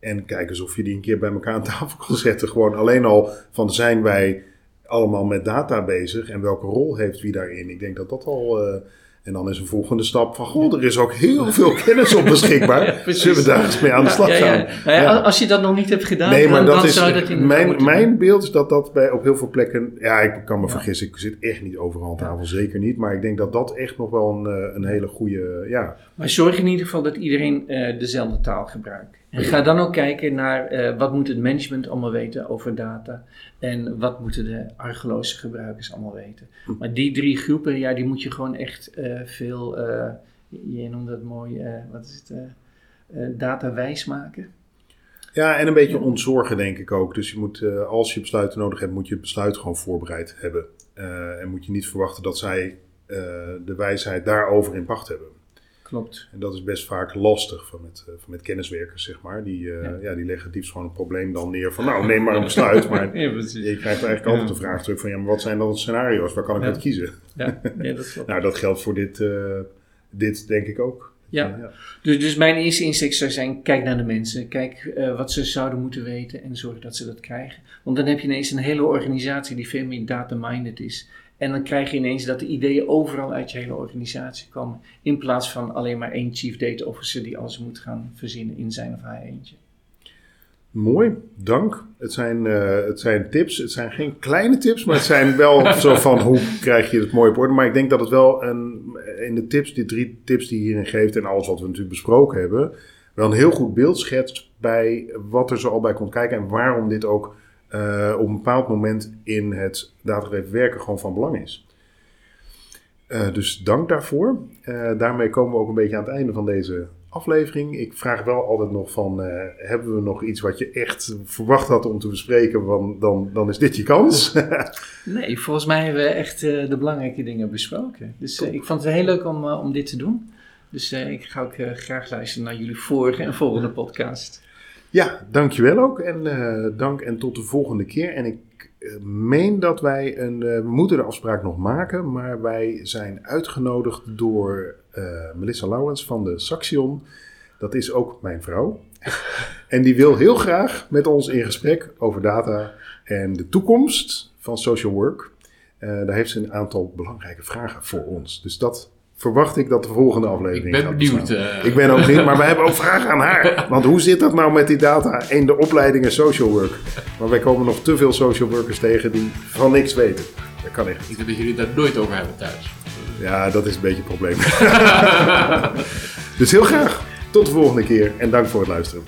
En kijk eens of je die een keer bij elkaar aan tafel kan zetten. Gewoon alleen al van zijn wij allemaal met data bezig en welke rol heeft wie daarin. Ik denk dat dat al... eh, en dan is een volgende stap van, goh, er is ook heel veel kennis op beschikbaar. Ja. Zullen we daar eens mee aan de slag gaan? ja. Nou ja, Ja. Als je dat nog niet hebt gedaan, Nee, maar dan, dat dan is zou dat inderdaad mijn, mijn beeld is dat dat bij op heel veel plekken. Ja, ik kan me vergissen. Ik zit echt niet overal aan tafel, zeker niet. Maar ik denk dat dat echt nog wel een, eh, een hele goede. Ja, Maar zorg in ieder geval dat iedereen eh, dezelfde taal gebruikt. En ga dan ook kijken naar eh, wat moet het management allemaal weten over data. En wat moeten de argeloze gebruikers allemaal weten. Hm. Maar die drie groepen, ja, die moet je gewoon echt eh, veel, eh je noemt dat mooi, wat is het, data wijs maken. ja, en een beetje ontzorgen, denk ik ook. Dus je moet, als je besluiten nodig hebt, moet je het besluit gewoon voorbereid hebben. En moet je niet verwachten dat zij de wijsheid daarover in pacht hebben. Klopt. En dat is best vaak lastig van met, eh, van met kenniswerkers, zeg maar. Die, eh, Ja. ja. die leggen liefst gewoon een probleem dan neer van, nou, neem maar een besluit. Maar Ja, je krijgt eigenlijk altijd de vraag terug van, ja, maar wat zijn dan de scenario's? Waar kan ik uit kiezen? Ja, dat klopt. Nou, dat geldt voor dit, eh, dit denk ik ook. Ja. Dus, dus mijn eerste insteek zou zijn, kijk naar de mensen. Kijk wat ze zouden moeten weten en zorg dat ze dat krijgen. Want dan heb je ineens een hele organisatie die veel meer data-minded is. En dan krijg je ineens dat de ideeën overal uit je hele organisatie komen. In plaats van alleen maar één chief data officer die alles moet gaan verzinnen in zijn of haar eentje. Mooi, dank. Het zijn, eh, het zijn tips. Het zijn geen kleine tips, maar het zijn wel zo van hoe krijg je het mooi op orde. Maar ik denk dat het wel een, in de tips, die drie tips die je hierin geeft en alles wat we natuurlijk besproken hebben, wel een heel goed beeld schetst bij wat er zo al bij komt kijken en waarom dit ook eh, op een bepaald moment in het datagedreven werken gewoon van belang is. Eh, dus dank daarvoor. Eh, daarmee komen we ook een beetje aan het einde van deze aflevering. Ik vraag wel altijd nog van, hebben we nog iets wat je echt verwacht had om te bespreken? Want dan, dan is dit je kans. Nee, volgens mij hebben we echt de belangrijke dingen besproken. Dus ik vond het heel leuk om, om dit te doen. Dus ik ga ook graag luisteren naar jullie vorige en volgende podcast. Ja, dankjewel ook. En eh, dank en tot de volgende keer. En ik eh, meen dat wij een, eh, we moeten de afspraak nog maken, maar wij zijn uitgenodigd door Melissa Lauwens van de Saxion. Dat is ook mijn vrouw. En die wil heel graag met ons in gesprek over data en de toekomst van social work. Daar heeft ze een aantal belangrijke vragen voor ons. Dus dat verwacht ik dat de volgende aflevering Ik ben benieuwd. eh. Ik ben ook niet, maar we hebben ook vragen aan haar. Want hoe zit dat nou met die data in de opleidingen social work? Maar wij komen nog te veel social workers tegen die van niks weten. Dat kan echt. Ik denk dat jullie daar nooit over hebben thuis. Ja, dat is een beetje het probleem. dus heel graag. Tot de volgende keer en dank voor het luisteren.